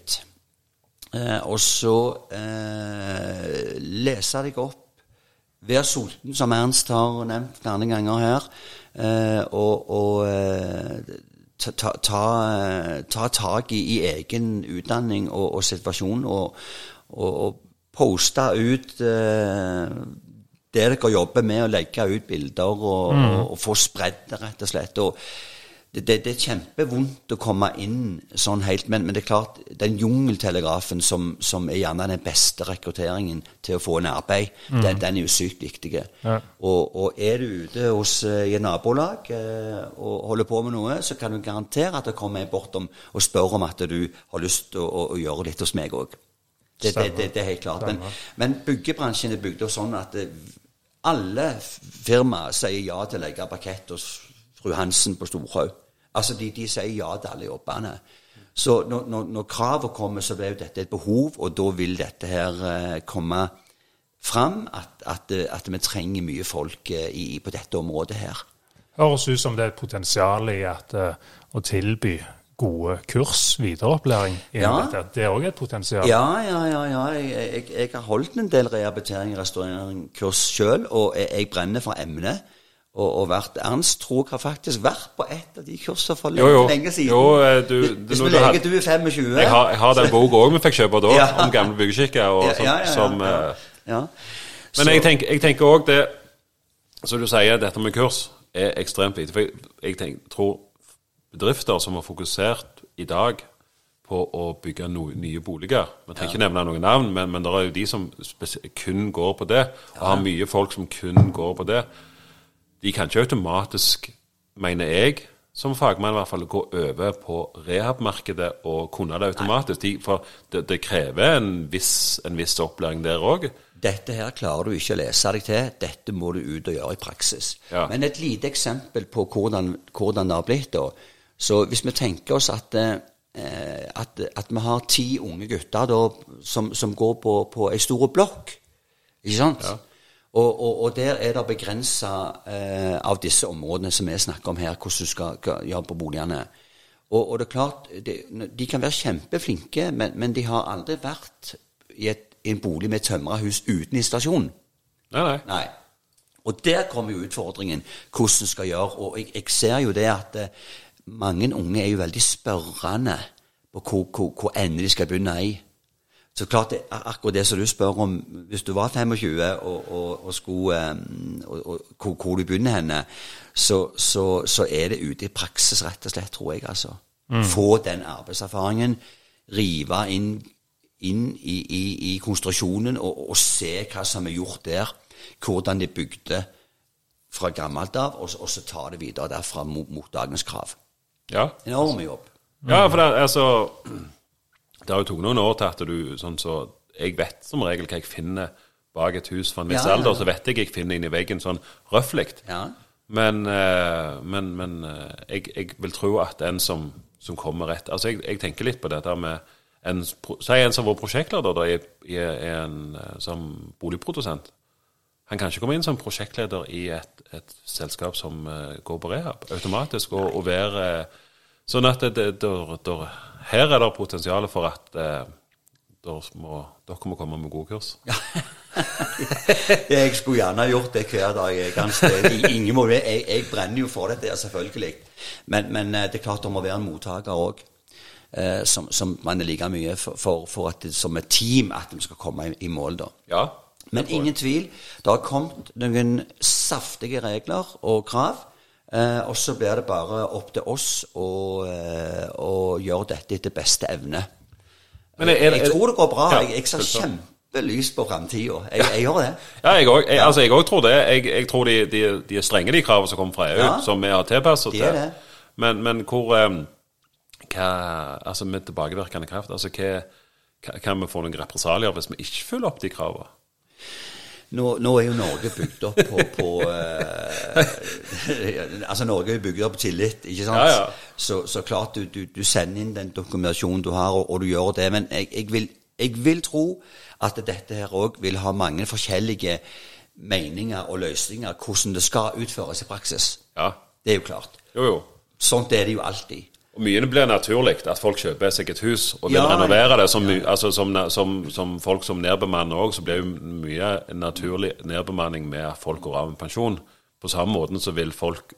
Eh, og så eh, lese deg opp. Vær sulten, som Ernst har nevnt flere ganger her. Eh, og og eh, ta, ta, ta, ta tak i, i egen utdanning og, og situasjon. Og, og, og poste ut eh, det dere jobber med, å legge ut bilder og, og, og få spredd det, rett og slett. Og det, det, det er kjempevondt å komme inn sånn helt, men, men det er klart, den jungeltelegrafen som, som er gjerne den beste rekrutteringen til å få en arbeid, den, den er jo sykt viktig. Ja. Og, og er du ute hos eh, i et nabolag eh, og holder på med noe, så kan du garantere at det kommer en bortom og spør om at du har lyst til å, å, å gjøre litt hos meg òg. Det, det, det, det er helt klart. Men, men byggebransjen er bygd opp sånn at eh, alle firmaer sier ja til å legge parkett hos fru Hansen på Storhaug. Altså, de, de sier ja til alle jobbene. Så når, når, når kravet kommer, så blir jo dette et behov, og da vil dette her eh, komme fram at, at, eh, at vi trenger mye folk eh, i, på dette området her. Høres ut som det er et potensial i at, eh, å tilby gode kurs, videreopplæring Ja. dette. Det er òg et potensial. Ja, ja, ja. ja. Jeg, jeg, jeg har holdt en del rehabilitering og restaureringskurs sjøl, og jeg, jeg brenner for emnet. Og, og vært Ernst tror jeg har faktisk vært på et av de kursene for lenge, Jo, jo. lenge siden. Jo, eh, du, du, Hvis vi du leker du er 25 jeg, har, jeg har den boka òg vi fikk kjøpe da, Ja. om gamle byggeskikker. Og Ja, sånt, ja, ja, ja, ja. ja. Men jeg tenker, jeg tenker også det Som du sier, dette med kurs er ekstremt viktig. For jeg, jeg tenker, tror bedrifter som har fokusert i dag på å bygge no, nye boliger Vi trenger ikke nevne noen navn, men, men det er jo de som kun går på det, og har mye folk som kun går på det. De kan ikke automatisk, mener jeg, som fagmann i hvert fall, gå over på rehab-markedet og kunne det automatisk. De, for det, det krever en viss, en viss opplæring der òg. Dette her klarer du ikke å lese deg til, dette må du ut og gjøre i praksis. Ja. Men et lite eksempel på hvordan, hvordan det har blitt. da. Så hvis vi tenker oss at, eh, at, at vi har ti unge gutter da, som, som går på, på ei stor blokk, ikke sant? Og, og, og der er det begrensa eh, av disse områdene som vi snakker om her, hvordan du skal skal gjøre på boligene. Og, og det er klart, de, De kan være kjempeflinke, men, men de har aldri vært i, et, i en bolig med tømra hus uten installasjon. Nei, nei. Nei. Og der kommer jo utfordringen, hvordan du skal gjøre. Og jeg, jeg ser jo det at eh, mange unge er jo veldig spørrende på hvor, hvor, hvor ende de skal begynne i. Så klart, det akkurat det som du spør om, hvis du var 25 og, og, og skulle eh, og, hvor, hvor du begynner henne, så, så, så er det ute i praksis, rett og slett, tror jeg. altså. Få den arbeidserfaringen, rive inn, inn i, i, i konsentrasjonen og, se hva som er gjort der. Hvordan de bygde fra gammelt av, og så ta det videre derfra mot, mot dagens krav. Ja. Enorm jobb. Ja, for det, altså Det har jo tatt noen år til at du sånn så Jeg vet som regel hva jeg finner bak et hus fra en viss Ja, alder, så vet jeg jeg finner inni veggen sånn røfflig. Ja. Men, eh, men, men eh, jeg, jeg vil tro at en som, som kommer rett Altså, jeg, jeg tenker litt på dette med en, Si en som var prosjektleder da, i, i, i en eh, som boligprodusent. Han kan ikke komme inn som prosjektleder i et, et selskap som eh, går på rehab automatisk, og, og være eh, Sånn at det, det, der, der, her er det potensial for at eh, må, dere må komme med gode kurs. Jeg skulle gjerne gjort det hver dag. Jeg, jeg, jeg brenner jo for dette, selvfølgelig. Men, men det er klart det må være en mottaker òg. eh, som, som man er like mye for, for, for at det, som et team at vi skal komme i, i mål. da. Ja. Men ingen tvil, det har kommet noen saftige regler og krav. Eh, og så blir det bare opp til oss å, eh, å gjøre dette etter beste evne. Men er- er- jeg tror det går bra. Ja, jeg, jeg ser kjempelys på framtida. Jeg, jeg gjør det. Ja, jeg òg altså, tror det. Jeg, tror de, de, de er strenge, de kravene som kommer fra EU, Ja. som vi har tilpasset til. det. Men, men hvor eh, hva, Altså med tilbakevirkende kraft, altså hva, hva- kan vi få noen represalier hvis vi ikke følger opp de kravene? Nå, nå er jo Norge bygd opp på, på eh, Altså, Norge er bygd opp på tillit, ikke sant? Ja, ja. Så, så klart du, du, du sender inn den dokumentasjonen du har, og, og du gjør det. Men jeg, jeg, vil, jeg vil tro at dette her òg vil ha mange forskjellige meninger og løsninger hvordan det skal utføres i praksis. Ja. Det er jo klart. Jo, jo. Sånt er det jo alltid. Og mye blir naturlig at folk kjøper seg et hus og vil Ja, renovere det. Som, ja. altså, som, som, som folk som nedbemanner òg, så blir jo mye naturlig nedbemanning med at folk går av med pensjon. På samme måten så vil folk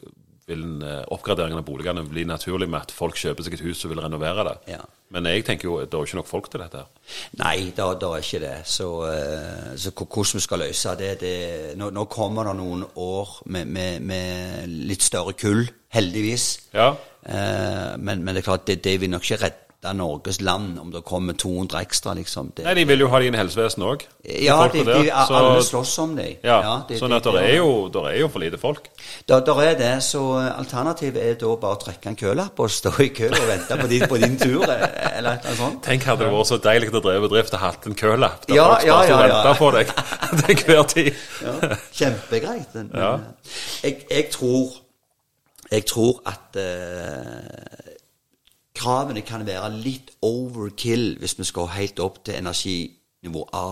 vil en oppgraderingen av boligene bli naturlig med at folk kjøper seg et hus og vil renovere det. Ja. Men jeg tenker jo det er ikke nok folk til dette. her. Nei, det det er ikke det. Så, eh, så hvordan vi skal løse det, det nå, nå kommer det noen år med, med, med litt større kull, heldigvis. Ja. Eh, men, men det er klart, det, det vil nok ikke redde Norges land om det kommer 200 ekstra, liksom. Det, Nei, de vil jo ha det inn i helsevesenet òg. ja, de, de, alle slåss om det. Ja, det- sånn at det det- er, jo, der er jo for lite folk. Der, der er det, så alternativet er da bare å trekke en kølapp og stå i kø og vente på din, på din tur, eh, eller noe sånt. Tenk hadde det vært så deilig å drive bedrift og hatt en kølapp der Ja, folk ja, ja, ja. venter på deg til hver tid. Ja, kjempegreit. Men, Ja. jeg, jeg tror Jeg tror at eh, kravene kan være litt overkill hvis vi skal helt opp til energinivå A.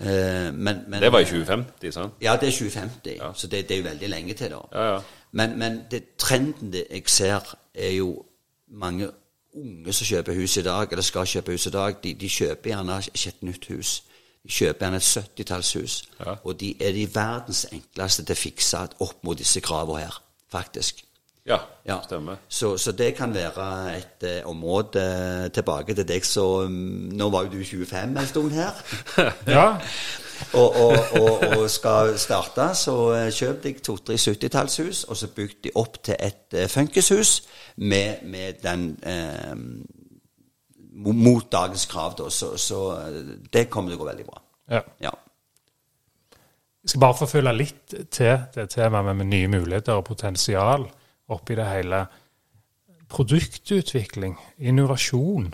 Eh, men, men, Det var i 2050, sant? Ja, det er 2050, så det, det er jo veldig lenge til, da. Ja, ja. Men, men det, trenden det jeg ser, er jo mange unge som kjøper hus i dag, eller skal kjøpe hus i dag. De, de kjøper gjerne ikke et nytt hus. De kjøper gjerne et 70-tallshus. Ja. Og de er de verdens enkleste til å fikse opp mot disse kravene her, faktisk. Ja, Ja. stemmer. Så, så det kan være et eh, område eh, tilbake til deg som Nå var jo du 25 en stund her. Ja, og, og, og, og skal starte, så eh, kjøp deg to-tre 70-tallshus, og så bygg de opp til et uh, funkishus med, med den eh, Mot dagens krav, da. Så, så eh, det kommer til å gå veldig bra. ja. Ja. Jeg skal bare forfølge litt til det temaet med nye muligheter og potensial oppi det hele. Produktutvikling, innovasjon.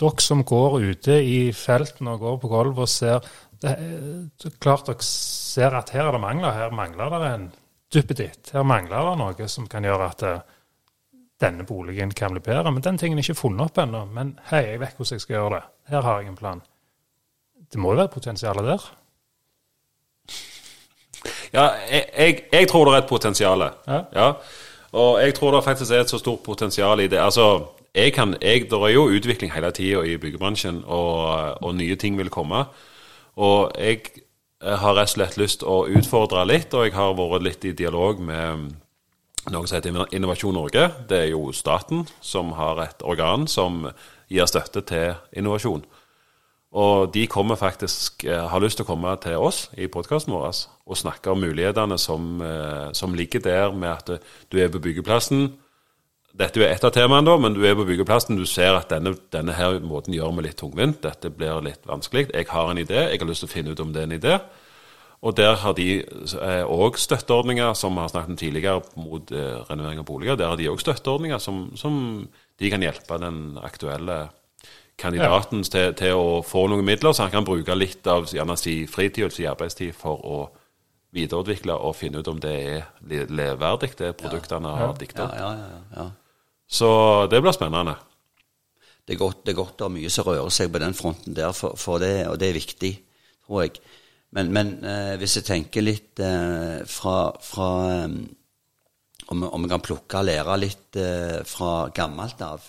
Dere som går ute i felten og går på gulvet og ser det det klart dere ser at her er det mangler. Her mangler det en duppeditt. Her mangler det noe som kan gjøre at det, denne boligen kan bli bedre. Men den tingen er ikke funnet opp ennå. Men hei, jeg vet hvordan jeg skal gjøre det. Her har jeg en plan. Det må jo være potensial der. Ja, jeg, jeg, jeg tror det er et potensial. Ja. Og jeg tror det faktisk er et så stort potensial i det. Altså, jeg kan, jeg, Det er jo utvikling hele tida i byggebransjen, og, og nye ting vil komme. Og jeg har rett og slett lyst å utfordre litt, og jeg har vært litt i dialog med noe som heter Innovasjon Norge. Det er jo staten som har et organ som gir støtte til innovasjon. Og de kommer faktisk, eh, har lyst til å komme til oss i podkasten vår og snakke om mulighetene som, eh, som ligger der med at eh, du er på byggeplassen. Dette er ett av temaene, da, men du er på byggeplassen. Du ser at denne, denne her måten gjør vi litt tungvint. Dette blir litt vanskelig. Jeg har en idé. Jeg har lyst til å finne ut om det er en idé. Og der har de òg støtteordninger, som vi har snakket om tidligere, mot eh, renovering av boliger. Der har de òg støtteordninger som, som de kan hjelpe den aktuelle kandidaten til, til å få noen midler, så han kan bruke litt av gjerne si fritid og si arbeidstid for å videreutvikle og finne ut om det er le- leveverdig, det produktene har dikta opp. ja, ja, ja. Så det blir spennende. Det er godt det er godt det er mye som rører seg på den fronten der, for, for det, og det er viktig, tror jeg. Men, men eh, hvis jeg tenker litt eh, fra, fra um, om, om jeg kan plukke og lære litt eh, fra gammelt av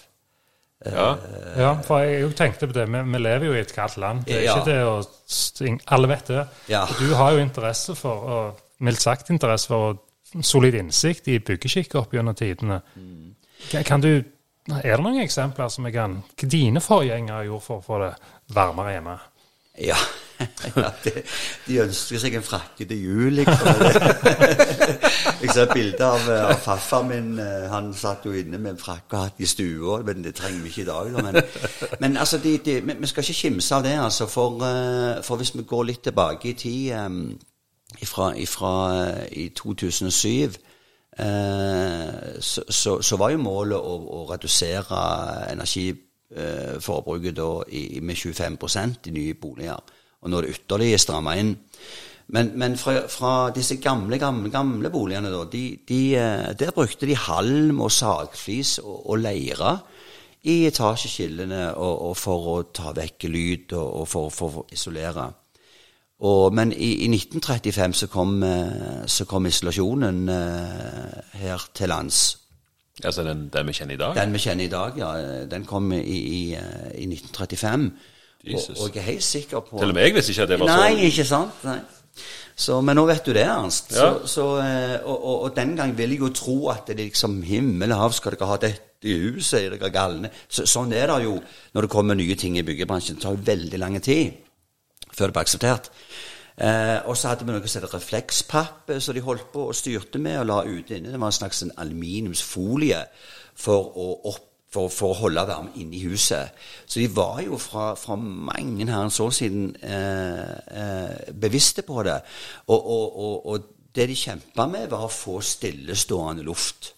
Ja. Ja, for jeg tenkte på det. Vi, vi lever jo i et kaldt land. Det er Ja. ikke det å Alle vet det. Ja. Du har jo interesse for, og mildt sagt interesse for, solid innsikt i byggeskikk opp gjennom tidene. Kan- Kan du Er det noen eksempler som jeg kan Hva dine forgjengere gjorde for å få det varmere hjemme? Ja, ja de, de ønsker seg en frakke til jul, liksom. jeg ser et bilde av, av farfar min. eh, Han satt jo inne med en frakk og hatt i stua, men det trenger vi ikke i dag. Da. Men, men altså, de, de, vi skal ikke kimse av det, altså. For, eh, for hvis vi går litt tilbake i tid, um, ifra, ifra eh, i 2007 eh, så, så, så var jo målet å, å redusere energiforbruket da i, med 25% i nye boliger. Og nå er det ytterligere stramma inn. Men, men fra, fra, disse gamle, gamle, gamle boligene, da, de, de, eh, der brukte de halm og sagflis og, og leire i etasjeskillene og, og for å ta vekk lyd og, og for, for å isolere. Og, men i, i 1935 så kom, eh, så kom isolasjonen eh, her til lands. Altså den, den vi kjenner i dag? Den vi kjenner i dag, ja. Den kom i, i, i 1935. Og, Jesus. og jeg er helt sikker på Til og med jeg visste ikke at det var Nei, sånn. ikke sant? Nei. Så, men nå vet du det, Ernst. Ja. Så, så, eh, og, og, og den gang vil jeg jo tro at det er liksom himmel og hav, skal dere ha dette i huset, er dere galne? Så, sånn er det jo når det kommer nye ting i byggebransjen. Det tar jo veldig lang tid før det blir akseptert. Eh, og så hadde vi noe som het reflekspapp, som de holdt på og styrte med og la ute inne. Det var en slags en aluminiumsfolie for å, opp, for, for å holde varme inne i huset. Så de var jo fra, fra mange herrens år siden eh, eh, bevisste på det. Og, og, og det de kjempa med, var å få stillestående luft.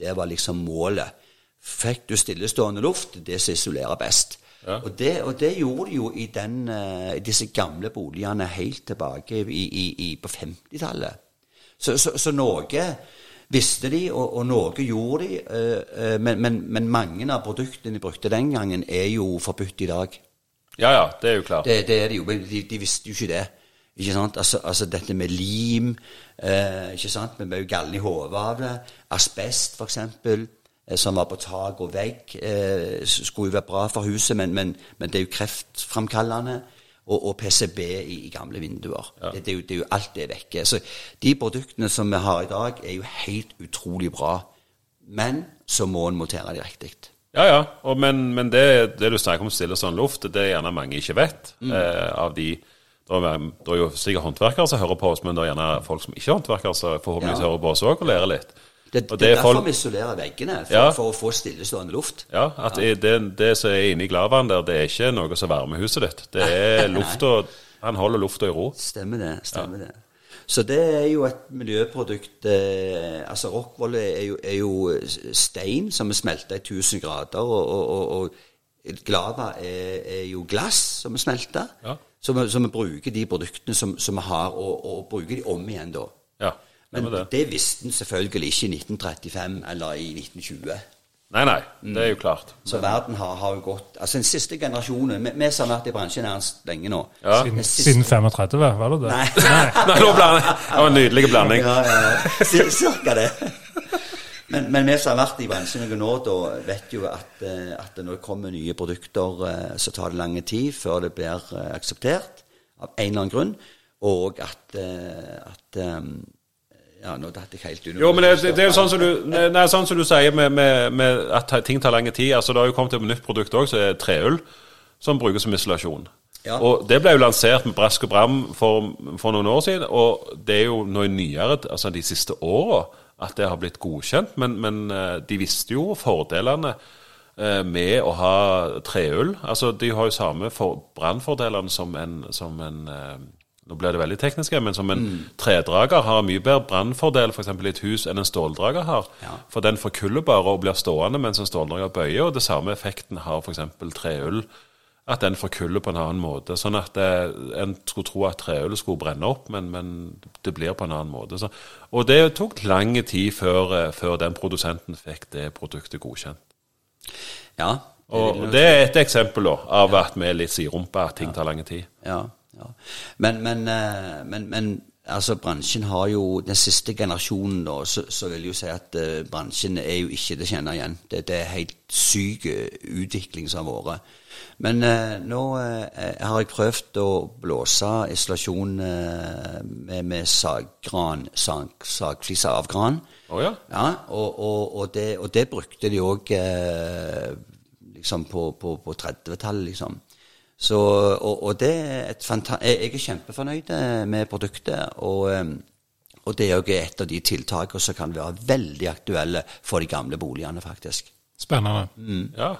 Det var liksom målet. Fikk du stillestående luft, det som isolerer best. Ja. Og, det, og det gjorde de jo i den, eh, disse gamle boligene helt tilbake i, i, på 50-tallet. Så, så, så noe visste de, og, og noe gjorde de. eh, eh, men, men, men mange av produktene de brukte den gangen, er jo forbudt i dag. Ja ja, det er jo klart. Det, det er det jo, men de, de visste jo ikke det. Ikke sant? Altså, altså dette med lim eh, ikke sant? Vi ble jo galne i hodet av det. Asbest, for eksempel, som var på tak og vegg, eh, skulle jo være bra for huset, men, men, men det er jo kreftframkallende. Og, og PCB i, i gamle vinduer. Det, det, er jo, det er jo alt det vekke. Så de produktene som vi har i dag, er jo helt utrolig bra. Men så må en montere de riktig. Ja, ja. Og, men men det, det du snakker om stille sånn luft, det er gjerne mange ikke vet. Mm. Eh, av de det er jo sikkert håndverkere som hører på oss, men det er gjerne folk som ikke er håndverkere, som forhåpentligvis Ja. hører på oss òg og lærer litt. Det, det, det er derfor folk- vi isolerer veggene, for, Ja. for å få stillestående luft. Ja, at Det, det som er inni gladvann der, det er ikke noe som varmer huset ditt. Det er lufta Han holder lufta i ro. Stemmer det. stemmer det. Så det er jo et miljøprodukt eh, Altså Rockwool er er jo stein som er smelta i 1000 grader, og, og, og, Glava er, er jo glass som er smelta. Ja. Så, vi- bruker de produktene som, som vi har, og, og bruker de om igjen da. Ja, Men det det. det. visste en selvfølgelig ikke i 1935 eller i 1920. Nei, nei, det er jo klart. Så verden har, har jo gått Altså den siste generasjonen Vi, vi som har vært i bransjen nærmest lenge nå. Ja. Siden, siste- siden 35, var det det? Nei. Nei, nei. Det var en nydelig blanding. Ja, ja. Cir- Cirka det. Men, men vi som har vært i bransjen noen år, da vet jo at, eh, at når det kommer nye produkter, eh, så tar det lang tid før det blir eh, akseptert av en eller annen grunn. Og at, at Ja, nå datt jeg helt under. Jo, men det, det, det er jo sånn som du, nei, sånn som du sier med, med, med at ting tar lang tid. Altså, Det har jo kommet et nytt produkt òg, som er treull, som brukes som isolasjon. Ja. Og Det ble jo lansert med brask og bram for, for noen år siden, og det er jo nå i nyere, altså de siste åra, at det har blitt godkjent. Men, men eh, de visste jo fordelene eh, med å ha treull. Altså, de har jo samme for- brannfordelene som en, som en eh, nå blir det veldig teknisk, men som en tredrager har mye bedre brannfordel for eksempel i et hus enn en ståldrager har. Ja. For den forkuller bare og blir stående mens en ståldrager bøyer, og det samme effekten har f.eks. treull. At den forkuller på en annen måte. Sånn at det, en skulle tro at treull skulle brenne opp, men, men det blir på en annen måte. Så, og det tok lang tid før, eh, før den produsenten fikk det produktet godkjent. Ja. det Og det er et eksempel da, av at vi er litt siderumpa, at ting tar lang tid. Ja, ja. Men, men, eh, men, men altså bransjen har jo Den siste generasjonen, da, så, så vil jeg jo si at uh, bransjen er jo ikke til å kjenne igjen. Det, det er helt syk eh, utvikling som har vært. Men uh, nå uh, har jeg prøvd å blåse isolasjon med, med saggran, sag, sagfliser av gran. Oh, ja. Ja, og, og, og, det, og det brukte de òg liksom på, på, på 30-tallet, liksom. Så, og, og det er et fanta jeg, er kjempefornøyd eh, med produktet. Og, eh, og det er òg et av de tiltakene som kan være veldig aktuelle for de gamle boligene, faktisk. Spennende. ja.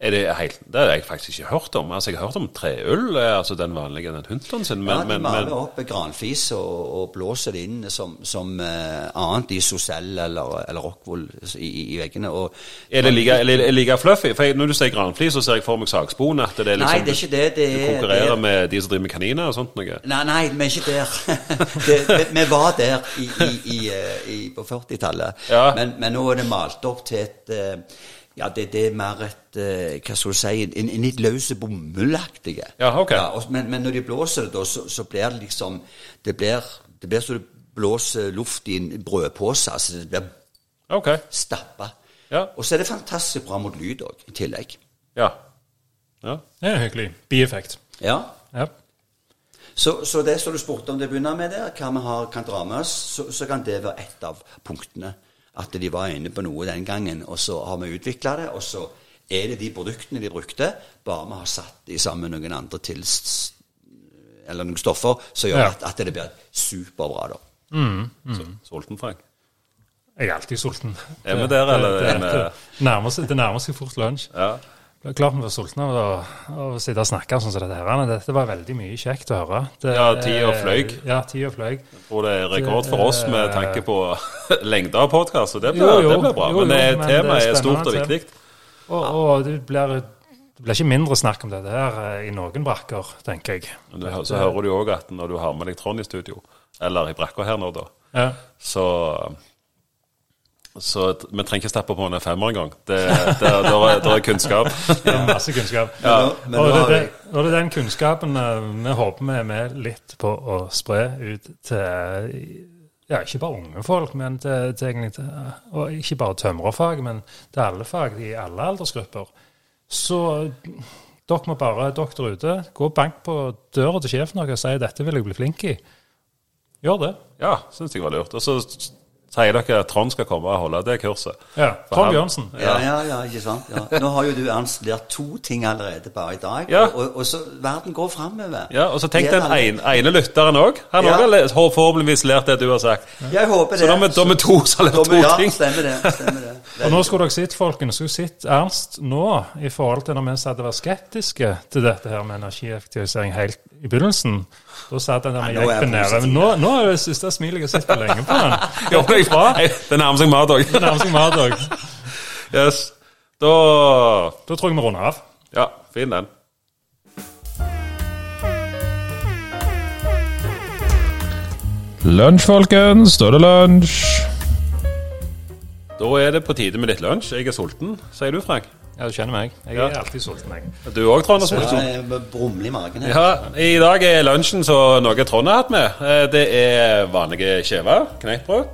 Er det, helt, det har jeg faktisk ikke hørt om. Altså, Jeg har hørt om treøl, eh, altså den vanlige den Hunton sin, men, ja, De maler opp granflis og, og blåser det inn som, som uh, annet i Sosell eller, eller Rockwool i, i veggene. Og, er det like, er like fluffy? For jeg, Når du sier granflis, så ser jeg for meg sagspon. At det er liksom, Nei, det er ikke det. Det du er, konkurrerer det er, med de som driver med kaniner og sånt noe. Nei, nei, vi er ikke der. det, vi, var der i, i, i, eh, på 40-tallet. Ja. Men, men nå er det malt opp til et Ja, det, det er mer et eh, Hva skal du si En, en litt løs bomullaktig. Ja, ok. ja, men, men når de blåser det, da, så, så blir det liksom Det blir, det blir som du blåser luft i en brødpose. Altså det blir okay. stappa. Ja. Og så er det fantastisk bra mot lyd òg, i tillegg. Ja. ja. Det er hyggelig. Bieffekt. Ja. Ja. Så, så det som du spurte om det begynner med der, hva vi har, kan dra med oss, så, så kan det være ett av punktene. At de var inne på noe den gangen, og så har vi utvikla det. Og så er det de produktene de brukte, bare vi har satt de sammen med noen andre til Eller noen stoffer som gjør Ja. at, at det blir superbra, da. Så, sulten, Frank. Jeg er alltid sulten. Er vi der, eller det, det, det, det nærmer seg fort lunsj. Ja. Det er Klart vi var sultne av å, av å sitte og snakke sånn som dette. her. Dette var veldig mye kjekt å høre. Det, Ja, tida fløy. Ja, tida fløy. Jeg tror det er rekord for oss med tanke på lengde av podkast, og det blir, Jo, jo, det bra. jo, men men temaet er er stort og viktig. Og, og det, blir, det blir ikke mindre snakk om dette her eh, i noen brakker, tenker jeg. Du, så hører du òg at når du har med deg Trond i studio, eller i brakka her nå, da, Ja. så så vi trenger ikke steppe på en femmer engang. Det, det, det, er, det er kunnskap. Det er masse kunnskap. Ja, men og, det, det, og det er den kunnskapen eh, vi håper vi er med litt på å spre ut til ja, ikke bare unge folk, men til, til egentlig til, og ikke bare tømrerfag, men til alle fag i alle aldersgrupper. Så dere må bare, dere der ute, gå og bank på døra til sjefen deres og si 'dette vil jeg bli flink i'. Gjør det. Ja, syns jeg var lurt. Og så sier dere at Trond skal komme og holde det kurset. Ja. Trond Bjørnsen. Ja, ja, ja, ikke sant? Ja. Nå har jo du Ernst lært to ting allerede bare i dag, Ja. og, og, og så verden går framover. Ja, Og så tenk den en, ene, lytteren òg. Han Ja. òg har forhåpentligvis lært det du har sagt. Jeg håper det. er da er vi to som har lært to ja, ting. stemmer det. Stemmer det. Og nå skulle dere sett, folkens, skulle sett Ernst nå, i forhold til når vi satt og var skeptiske til dette her med energieffektivisering helt i begynnelsen. Da satt den der med jeppen nede. Men nå, nå er det siste smilet jeg har sett på lenge på den. Jo, jeg- Hei, Det nærmer seg mat òg. Det nærmer seg mat òg. Yes. Da Da tror jeg vi runder av. Ja, fin den. Lunsj, folkens. Da er det lunsj. Da er det på tide med litt lunsj. Jeg er sulten, sier du, Frank. Ja, du kjenner meg. Jeg Ja. er alltid sulten, jeg. Du òg, Trond, er sulten? Ja, jeg Brumler i magen her. Ja, I dag er lunsjen så noe Trond har hatt med. Eh, Det er vanlige kjever, kneippbrød,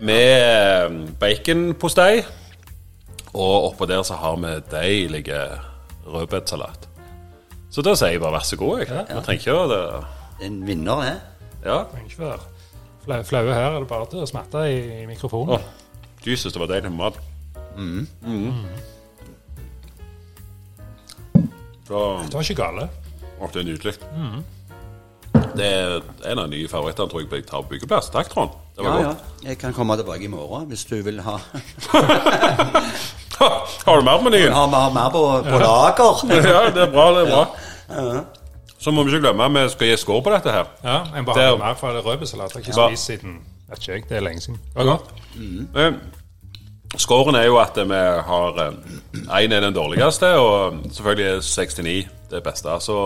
med eh, baconpostei. Og oppå der så har vi deilig rødbetsalat. Så da sier jeg bare vær så god, jeg. Vi trenger ikke å det. En vinner, det. Ja. Trenger ikke være flau, flaue her. Er det bare til å smatte i, i mikrofonen? Å, Jesus, det var deilig med mat. Mm. Så Det var ikke gale. Å, det er nydelig. Det er en av de nye favorittene tror jeg jeg tar på byggeplass. Takk, Trond. Det var Ja, ja. Jeg kan komme tilbake i morgen hvis du vil ha Har du mer på menyen? Har du mer på, på lager. ja, det er bra. det er bra. Så må vi ikke glemme vi skal gi score på dette her. Ja, Jeg bare er- har mer fra det rødbesalat. Jeg har ikke spist siden vet ikke jeg, det er lenge siden. Det var godt. Eh, Scoren er jo at vi har én er den dårligste, og selvfølgelig er 69 det beste. Så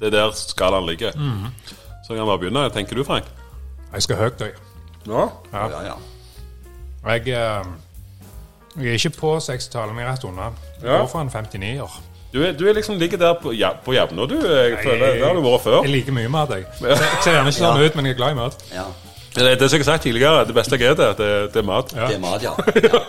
det er der skalaen ligger. Så kan vi bare begynne. Tenker du, Frank? Jeg skal høyt, jeg. Ja. Ja, ja. Jeg, eh, Jeg er ikke på 60-tallet, men jeg rett unna. Jeg Ja. går for en 59-er. Du, er, du er liksom ligger der på, ja, på jevne, du. Jeg føler, Det har du vært før. Jeg liker mye mat, jeg. Jeg ser gjerne ikke sånn ut, men jeg er glad i mat. Ja, Det, det som jeg har sagt tidligere, det beste jeg er det, det er mat. Ja. det er mat, ja. ja.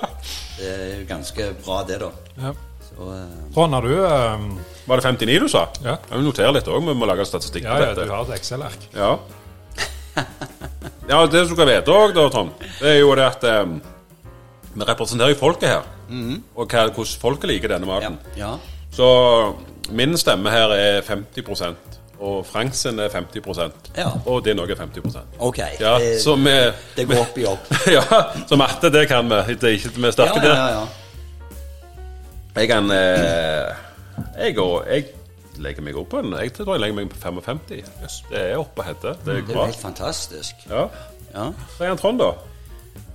Det er jo ganske bra, det, da. Ja. Så, eh, Trond, har du um, Var det 59 du sa? Ja. Jeg noterer litt òg, vi må lage statistikk Ja, på ja, dette. du har et Excel-ark. Ja. ja, det som du skal vite òg, da, Trond, det er jo det at um, vi representerer jo folket her. Og hva, hvordan folket liker denne ja. maten. ja. Så min stemme her er 50 og Franksen er 50% Ja. og din òg er 50% OK. Ja, så vi det går opp i opp. Ja, så matte, det kan vi. Det er ikke vi er Ja, sterke ja, der. ja, ja. Jeg kan eh, jeg, går, jeg legger meg opp på en Jeg tror jeg legger meg på 55. Det er oppe og hete. Det er Det er helt fantastisk. Ja. Ja, Så er han Trond, da.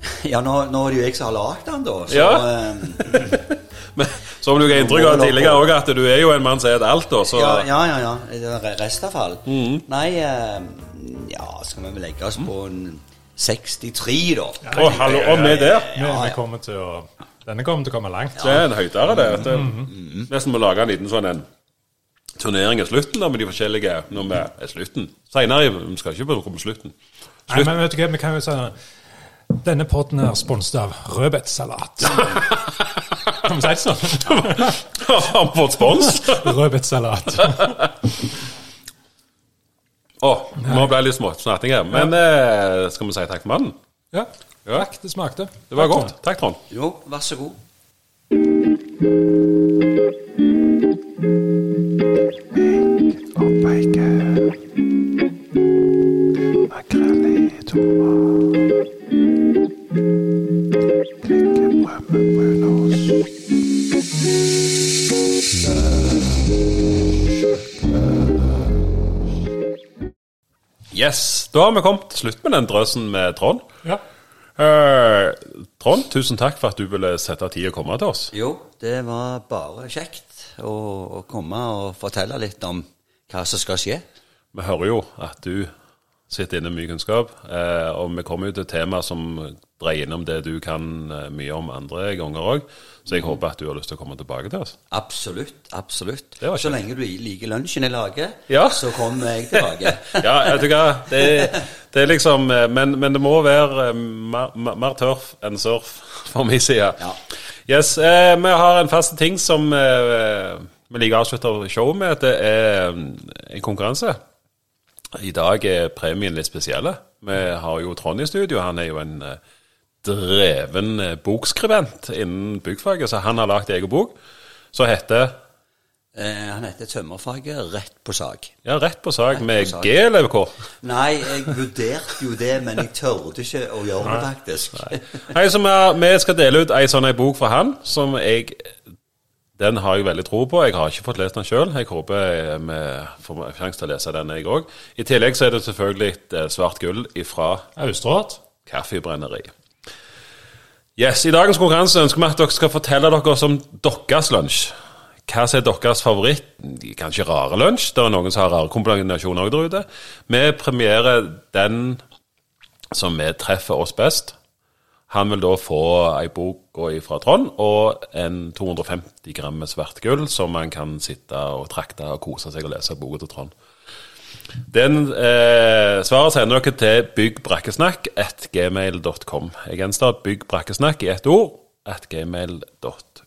ja nå, nå er det jo jeg som har lagd den, da. Så Ja. eh, Men som du ga inntrykk av tidligere òg, at du er jo en mann som spiser alt, da. Så ja, ja, ja, ja. Det restavfall. Mm. Nei, eh, ja, skal vi vel legge oss på en 63, da. Å, hallo, og med Ja, ja. vi kommer til å Denne kommer til å komme langt. Det er en høydere, det. det Nesten må lage en liten sånn en turnering i slutten da, med de forskjellige når vi er slutten. Seinere, vi skal ikke på slutten. Nei, men vet du hva, vi kan jo si Denne podden er sponset av rødbetsalat. Kan vi si det sånn? Har vi fått spons? Rødbetsalat. Å, nå ble jeg litt småsnerting her. Men eh, skal vi si takk til mannen? Ja. Ja. Takk, det smakte. Det var godt. Takk, Trond. Jo, vær så god. Yes, Da har vi kommet til slutt med den drøsen med Trond. Ja. Eh, Trond, tusen takk for at du ville sette tid å komme til oss. Jo, det var bare kjekt å, å komme og fortelle litt om hva som skal skje. Vi hører jo at du sitter inne med mye kunnskap, eh, og vi kommer jo til tema som dreier innom det du kan eh, mye om andre ganger òg, så jeg håper at du har lyst til å komme tilbake til oss. Absolutt. absolutt. Så lenge du liker lunsjen jeg lager, Ja. så kommer jeg tilbake. Ja, vet du hva, det, det er liksom eh, men, men det må være eh, mer, mer tørf enn surf fra min side. Ja. Yes, eh, vi har en fast ting som eh, vi liker å avslutte showet med. Det er mm, en konkurranse. I dag er premien litt spesielle. Vi har jo Trond i studio. Han er jo en eh, dreven eh, bokskribent innen byggfaget, så han har lagd egen bok som heter Eh, han heter Tømmerfaget Rett på sak. ja, Rett på sak rett med. G eller hva? Nei, jeg vurderte jo det, men jeg tørde ikke å gjøre det, faktisk. Hei, så vi, skal dele ut ei sånn ei bok fra han, som jeg Den har jeg veldig tro på. Jeg har ikke fått lest den sjøl. Jeg håper eh, vi får sjanse til å lese den, jeg òg. I tillegg så er det selvfølgelig eh, svart gull fra Austrått. Kaffebrenneri. Yes, I dagens konkurranse ønsker vi at dere skal fortelle dere om deres lunsj. Hva er deres favoritt? Kanskje rare lunsj? Det er noen som har rare kombinasjoner der ute. Vi premierer den som vi treffer oss best. Han vil da få ei bok fra Trond og en 250 gram med svart gull som man kan sitte og trakte og kose seg og lese boka til Trond. Den eh, Svaret sender dere til byggbrakkesnakk at gmail.com. Jeg gjenstår byggbrakkesnakk i ett ord at gmail.com.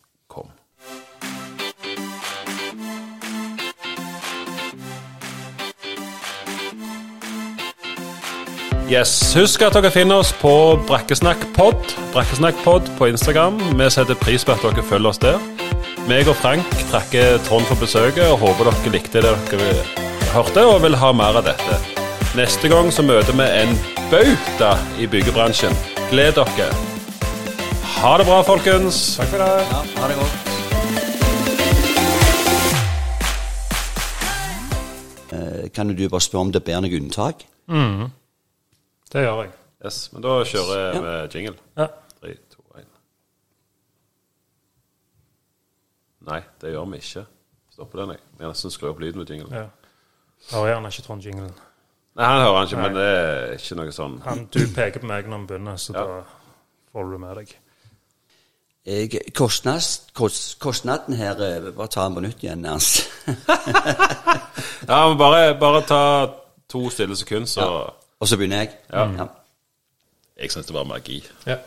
Yes, Husk at dere finner oss på Brakkesnakkpod Brakkesnakkpod på Instagram. Vi setter pris på at dere følger oss der. Meg og Frank takker Trond for besøket og håper dere likte det dere hørte og vil ha mer av dette. Neste gang så møter vi en bauta i byggebransjen. Gled dere. Ha det bra, folkens. Takk for det. Ja, ha det godt. Eh, Kan du bare spørre om det ber noe unntak? Det gjør jeg. Yes, men da kjører jeg med jingle. Ja. Tre, to, én. Nei, det gjør vi ikke. Stopper den, jeg. Jeg har nesten skrudd opp lyden med jingle. ja. Hører gjerne ikke Trond Jinglen. Nei, han hører han ikke, Nei. men det er ikke noe sånn Han, du peker på meg når vi begynner, så Ja. da får du med deg. Jeg, Kostnads, kost, kostnaden her eh, Bare ta den på nytt igjen, Ernst. Ja, men bare, bare ta to stille sekunder, så Og så begynner jeg. Ja. Ja. Jeg syns det var magi. Ja.